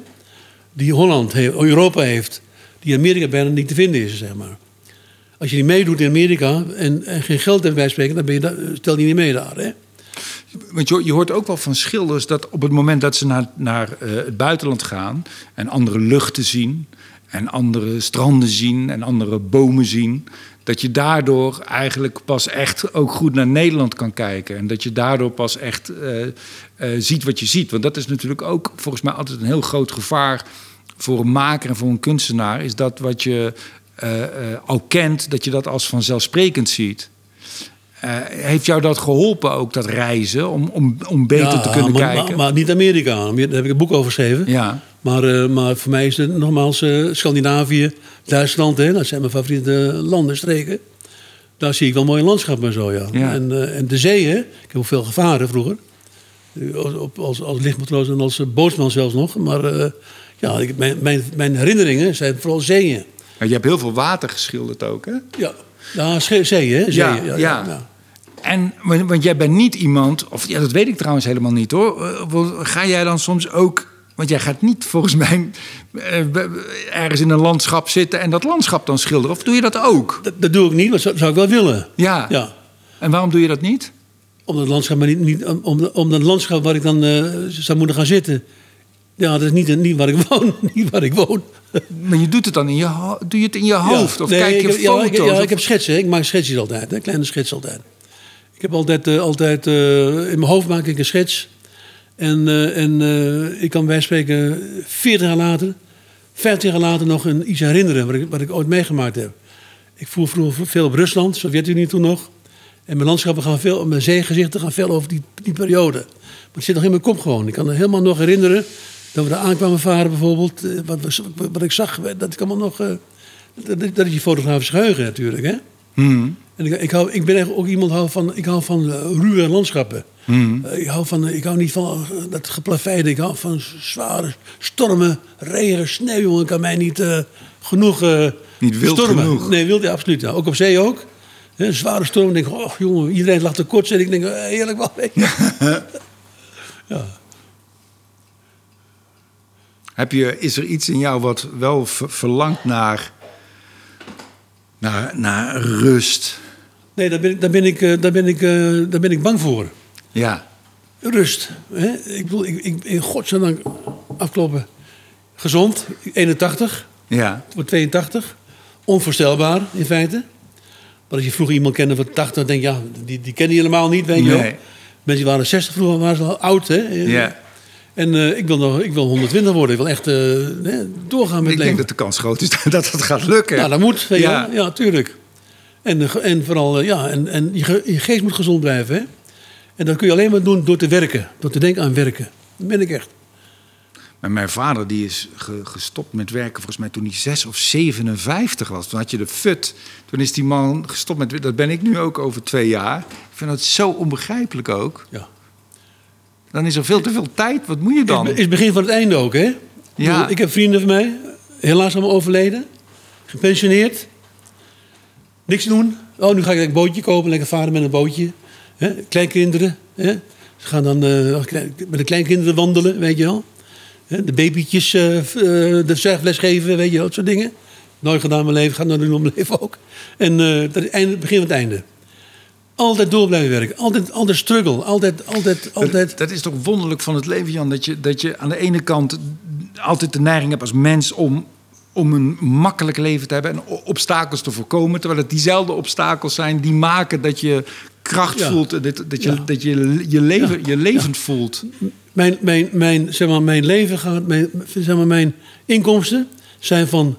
Die Holland, heeft, Europa heeft. Die Amerika bijna niet te vinden is, zeg maar. Als je niet meedoet in Amerika en, en geen geld hebt bij spreken, dan ben je, daar- stel je niet mee daar. Hè? Want je, je hoort ook wel van schilders dat op het moment dat ze naar, naar eh, het buitenland gaan en andere luchten zien en andere stranden zien en andere bomen zien, dat je daardoor eigenlijk pas echt ook goed naar Nederland kan kijken. En dat je daardoor pas echt eh, eh, ziet wat je ziet. Want dat is natuurlijk ook volgens mij altijd een heel groot gevaar voor een maker en voor een kunstenaar, is dat wat je eh, al kent, dat je dat als vanzelfsprekend ziet. Heeft jou dat geholpen ook, dat reizen, om, om, om beter Ja, te kunnen maar, kijken? Maar, maar niet Amerika. Daar heb ik een boek over geschreven. ja, Maar, eh, maar voor mij is het nogmaals eh, Scandinavië, Duitsland, hè, dat zijn mijn favoriete landen, streken. Daar zie ik wel mooie landschappen en zo, ja. Ja. En, eh, en de zee, hè. Ik heb veel gevaren vroeger. Als, als, als lichtmatroos en als bootsman zelfs nog. Maar ja, ik, mijn, mijn, mijn herinneringen zijn vooral zeeën. Maar je hebt heel veel water geschilderd ook, hè? Ja, ja zeeën. Zeeën, Ja, ja. En, want jij bent niet iemand, of ja, dat weet ik trouwens helemaal niet hoor. Ga jij dan soms ook, want jij gaat niet volgens mij eh, ergens in een landschap zitten en dat landschap dan schilderen, of doe je dat ook? Dat, dat doe ik niet, maar dat zou, ik wel willen. Ja. Ja. En waarom doe je dat niet? Om dat landschap, maar niet, niet, om, om, dat landschap waar ik dan eh, zou moeten gaan zitten. Ja, dat is niet, niet waar ik woon. Niet waar ik woon. Maar je doet het dan in je, doe je het in je hoofd? Ja. Of Nee, kijk je heb, ja, foto's? ik, ja, ik heb schetsen. Ik maak schetsjes altijd. Hè. Kleine schets altijd. Ik heb altijd, eh, altijd in mijn hoofd maak ik een schets. En, eh, en eh, ik kan bij spreken 40 jaar later, 50 jaar later nog een, iets herinneren wat ik, wat ik ooit meegemaakt heb. Ik voer vroeger veel op Rusland, Sovjet-Unie toen nog. En mijn landschappen gaan veel, mijn zeegezichten gaan veel over die, die periode. Maar het zit nog in mijn kop gewoon. Ik kan me helemaal nog herinneren dat we daar aankwamen varen bijvoorbeeld. eh, Wat, wat ik zag, dat ik allemaal nog... dat, dat is je fotografisch geheugen natuurlijk, hè? Hmm. En ik, ik, hou, ik ben echt ook iemand hou van, ik hou van eh, ruwe landschappen. Hmm. Eh, ik, hou van, ik hou niet van eh, dat geplaveide. Ik hou van zware stormen, regen, sneeuw. jongen. Ik kan mij niet eh, genoeg eh, Niet wild stormen. genoeg. Nee, wild, ja, absoluut. Ja. Ook op zee ook. Hè, zware storm. denk ik, oh jongen, iedereen lag te kort. En ik denk, eh, heerlijk wel. ja. Heb je, is er iets in jou wat wel ver- verlangt naar, naar, naar rust? Nee, daar ben, ik- daar, ben ik, eh, daar, ben ik, eh, daar ben ik bang voor. Ja. Rust. Hè? Ik bedoel, ik, ik, in godsdank afkloppen. Gezond, 81. Ja. Voor 82. Onvoorstelbaar in feite. Maar als je vroeger iemand kende van 80, dan denk je, ja, die, die ken je helemaal niet, weet je wel. Mensen die waren 60 vroeger, waren ze al oud, hè. Ja. En eh, ik, wil nog, ik wil 120 worden. Ik wil echt doorgaan met Ik leven. denk dat de kans groot is dat het gaat lukken. Nou, dat moet, Ja. wel. Ja, tuurlijk. En, eh, en vooral, eh, ja, en, en je, ge- je geest moet gezond blijven, hè. En dat kun je alleen maar doen door te werken. Door te denken aan werken. Dat ben ik echt. Maar mijn vader die is ge- gestopt met werken volgens mij toen hij 6 of 57 was. Toen had je de FUT. Toen is die man gestopt met... Dat ben ik nu ook over twee jaar. Ik vind dat zo onbegrijpelijk ook. Ja. Dan is er veel te veel tijd. Wat moet je dan? Is, is het begin van het einde ook, hè? Ik Ja. bedoel, Ik heb vrienden van mij, helaas allemaal overleden. Gepensioneerd. Niks doen. Oh, nu ga ik een bootje kopen, lekker varen met een bootje. Kleinkinderen. Ze gaan dan eh, met de kleinkinderen wandelen, weet je wel. De babytjes eh, eh, de zerfles geven, weet je wel, dat soort dingen. Nooit gedaan in mijn leven, gaat nooit doen in mijn leven ook. En dat einde, het begin van het einde. Altijd door blijven werken. Altijd, altijd struggle. Altijd, altijd, altijd. Dat, dat is toch wonderlijk van het leven, Jan. Dat je, dat je aan de ene kant altijd de neiging hebt als mens om, om een makkelijk leven te hebben en obstakels te voorkomen. Terwijl het diezelfde obstakels zijn die maken dat je kracht Ja. voelt. Dat, dat je Ja. dat je, je, leven, je levend voelt. Mijn, mijn, mijn, zeg maar, mijn leven gaat, mijn, zeg maar, mijn inkomsten zijn van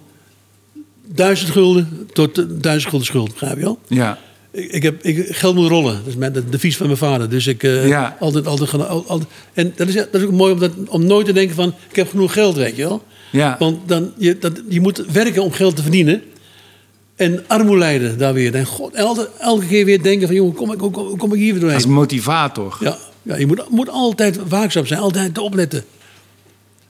duizend gulden tot eh, duizend gulden schuld, begrijp je wel? Ja. Ik, heb ik, geld moet rollen. Dat is mijn, de devies van mijn vader. Dus ik uh, Ja. altijd, altijd, altijd. En dat is, dat is ook mooi om, dat, om nooit te denken van, ik heb genoeg geld, weet je wel. Ja. Want dan, je, dat, je moet werken om geld te verdienen. En armoede lijden daar weer. En God, en altijd, elke keer weer denken van, jongen, kom kom- kom ik hier weer doorheen? Als motivator. Ja, ja je moet, moet altijd waakzaam zijn, altijd opletten.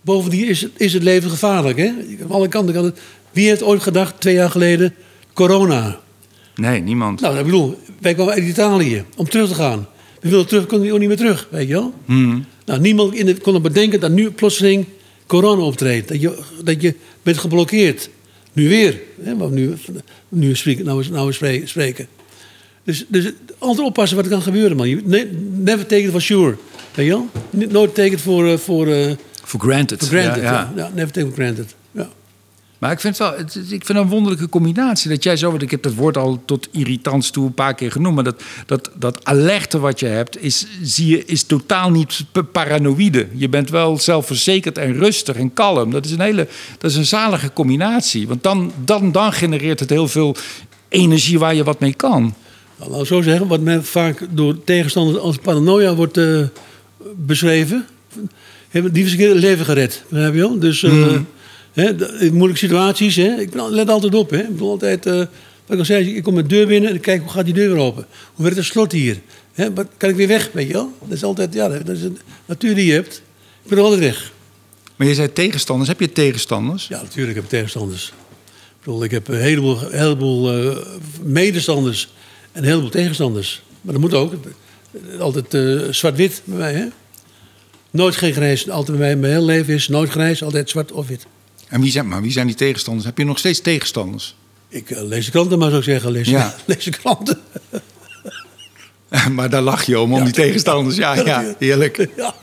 Bovendien is het, is het leven gevaarlijk. Hè? Aan alle kanten kan het. Wie heeft ooit gedacht, twee jaar geleden, corona? Nee, niemand. Nou, ik bedoel, wij kwamen uit Italië om terug te gaan. We wilden terug, konden ook niet meer terug, weet je wel? Hmm. Nou, niemand in kon er bedenken dat nu plotseling corona optreedt. Dat je, dat je bent geblokkeerd. Nu weer. Hè, maar nu, nu, spreken, nou, nou spreken. Dus, dus altijd oppassen wat er kan gebeuren, man. Never take it for sure. Weet je wel? Nooit take it eh, for, eh, For granted. for granted. Ja, Ja, ja. ja, never take it for granted. Maar ik vind het wel, het, ik vind het een wonderlijke combinatie. Dat jij zo, want ik heb dat woord al tot irritants toe een paar keer genoemd. Maar dat, dat, dat alerte wat je hebt, is, zie je, is totaal niet pa- paranoïde. Je bent wel zelfverzekerd en rustig en kalm. Dat is een hele, dat is een zalige combinatie. Want dan, dan, dan genereert het heel veel energie waar je wat mee kan. Nou, laat ik zo zeggen, wat men vaak door tegenstanders als paranoia wordt eh, beschreven, hebben die verkeerde leven gered. Begrijp je wel? Dus eh, hè, de- in moeilijke situaties, hè, ik ben, al- let altijd op. Hè. Ik bedoel altijd, eh, wat ik al zei, ik kom mijn deur binnen en kijk hoe gaat die deur weer open. Hoe werkt het slot hier? Hè, wat, kan ik weer weg, weet je wel? Dat is altijd, ja, dat is een natuur die je hebt. Ik ben er altijd weg. Maar je zei tegenstanders. Heb je tegenstanders? Ja, natuurlijk heb ik tegenstanders. Ik bedoel, ik heb een heleboel, heleboel eh, medestanders en een heleboel tegenstanders. Maar dat moet ook. Altijd eh, zwart-wit bij mij, hè? Nooit geen grijs. Altijd bij mij, mijn hele leven is nooit grijs, altijd zwart of wit. En wie zijn, maar wie zijn die tegenstanders? Heb je nog steeds tegenstanders? Ik eh, lees de kranten maar, zou ik zeggen. Lees, Ja. lees de kranten. maar daar lach je om, om die tegenstanders. Ja, ja, heerlijk. ja.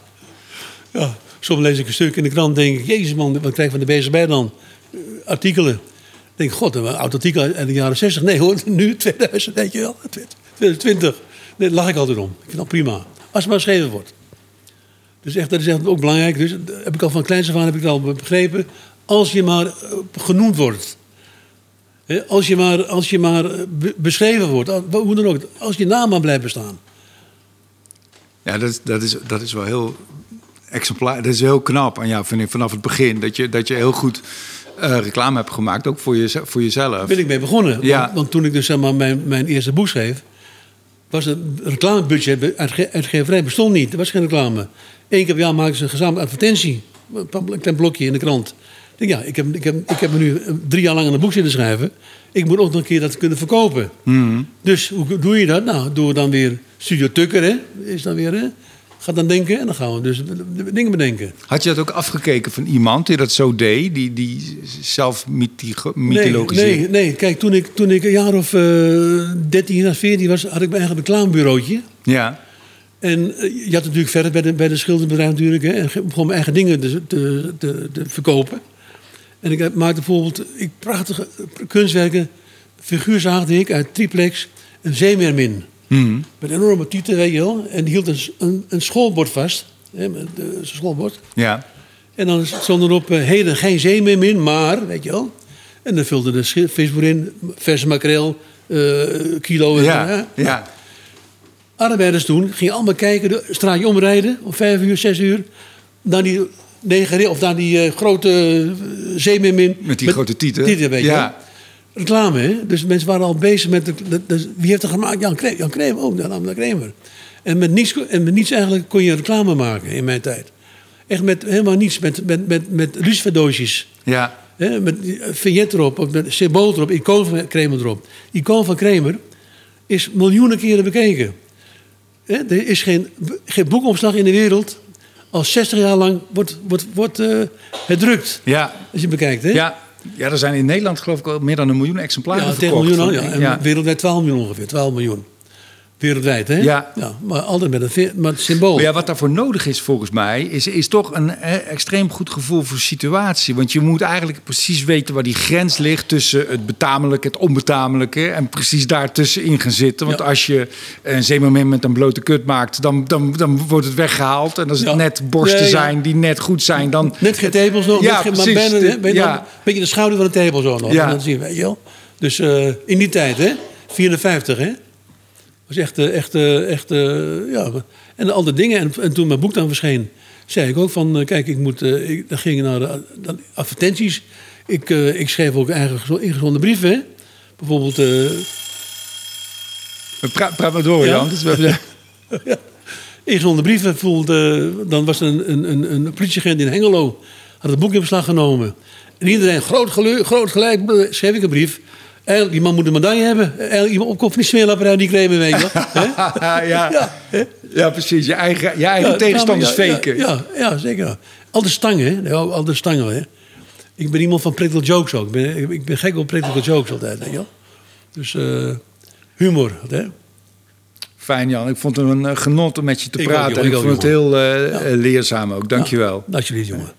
ja. Soms lees ik een stuk in de krant en denk ik... Jezus man, wat krijg ik van de BSB dan? Eh, artikelen. Ik denk, god, een oud artikel uit de jaren 60. Nee hoor, nu 2000, weet je wel. 2020. Nee, daar lach ik altijd om. Ik vind dat prima. Als het maar geschreven wordt. Dus echt, dat is echt ook belangrijk. Dus dat heb ik al van kleins af aan heb ik het al begrepen. Als je maar eh, genoemd wordt. Als je maar, als je maar eh, be- beschreven wordt. al- Hoe dan ook. Als je naam maar blijft bestaan. Ja, dat, is- dat, is, dat is wel heel exemplaar. Dat is heel knap aan jou, vind ik, vanaf het begin. Dat je, dat je heel goed eh, reclame hebt gemaakt, ook voor, je, voor jezelf. Daar ben ik mee begonnen. Ja. Want, want toen ik dus zeg maar, mijn, mijn eerste boek schreef... was het reclamebudget uitge- uitgeverij bestond niet. Er was geen reclame. Eén keer per jaar maakten ze een gezamenlijke advertentie. Een klein blokje in de krant. Ik denk, ja, ik heb, ik, heb, ik heb me nu eh, drie jaar lang aan een boek zitten schrijven. Ik moet ook nog een keer dat kunnen verkopen. Mhm. Dus hoe doe je dat? Nou, door dan weer Studio Tukker, hè? Is dan weer, hè? Ga dan denken en dan gaan we dus dingen bedenken. Had je dat ook afgekeken van iemand die dat zo deed? Die, die zelf mythigo- Nee, mythologiseerde? nee, nee. Kijk, toen ik, toen ik een jaar of eh 13 of 14 was, had ik mijn eigen reclamebureautje. Ja. En eh, je had natuurlijk verder bij de, bij de schilderbedrijf natuurlijk. Hè, en begon mijn eigen dingen te, te, te, te verkopen. En ik maakte bijvoorbeeld ik, prachtige kunstwerken. Figuurzaagde ik uit triplex een zeemeermin. Mhm. Met enorme tieten, weet je wel. En die hield een, een, een schoolbord vast. Hè, met, eh, zijn schoolbord. Ja. En dan stond erop, eh, heden geen zee meer min, maar, weet je wel. En dan vulde de visboer in, verse makreel, eh, kilo. En, Ja. hè. ja. Arbeiders toen gingen allemaal kijken, de straatje omrijden om vijf uur, zes uur. Naar die negere, of naar die eh, grote uh, zeemeermin. Met die grote tieten. Tieten, weet je Ja. Reclame, hè? Dus mensen waren al bezig met... De, de- de- wie heeft er gemaakt? Jan Kramer. Jan Kramer, oh, Jan Kramer. En met, niets, en met niets eigenlijk kon je reclame maken in mijn tijd. Echt met helemaal niets. Met, met, met, met luciferdoosjes. Ja. Hè, met eh, vignet erop, met symbool erop, icoon van Kramer erop. Icoon van Kramer is miljoenen keren bekeken. Hè, er is geen, geen boekomslag in de wereld al 60 jaar lang wordt, wordt, wordt eh, gedrukt. Ja. Als je bekijkt, hè? Ja. ja, er zijn in Nederland geloof ik al meer dan een miljoen exemplaren Ja, verkocht. miljoen ja. En ja. wereldwijd 12 miljoen ongeveer. 12 miljoen. Wereldwijd, hè? Ja. maar altijd met een met het symbool. Maar ja, wat daarvoor nodig is volgens mij, is, is toch een eh, extreem goed gevoel voor situatie. Want je moet eigenlijk precies weten waar die grens ligt tussen het betamelijke, het onbetamelijke. En precies daartussenin gaan zitten. Want Ja. als je een zeemoment met een blote kut maakt, dan, dan, dan wordt het weggehaald. En als het Ja. net borsten ja. zijn die net goed zijn, dan... Net geen tepels nog. Ja, net maar Ja. wel, een beetje de schouder van de zo nog. Ja. En dan zie je, weet je wel. Dus eh, in die tijd, hè? 54, hè? Was echt, eh, echt, eh, echt eh, ja. En al die dingen. En, en toen mijn boek dan verscheen, zei ik ook van, kijk, ik moet, ik, dan ging naar de, advertenties. Ik, ik schreef ook eigen gezo- ingezonden brieven. Bijvoorbeeld, Praat, praat maar door, Ja. Jan. Dus we hebben- ingezonden brieven. Eh, dan was er een, een, een, een politieagent in Hengelo, had het boek in beslag genomen. En iedereen, groot, geluk, groot gelijk, schreef ik een brief. Eigenlijk, die man moet een medaille hebben. Eigenlijk, iemand opkomt van die smeerlapperij die claimen, weet je ja, ja. Precies. Je eigen, je eigen Ja, tegenstanders ja, ja, faken. Ja, ja, zeker. Al de stangen, hè? Al de stangen, hè? Ik ben iemand van practical jokes ook. Ik ben, ik ben gek op practical jokes altijd, weet je wel. Dus eh, humor, hè? Fijn, Jan. Ik vond het een eh, genot om met je te Ik ook, praten. en ik ook, vond het heel eh, leerzaam ook. Dank je wel. Alsjeblieft, jongen.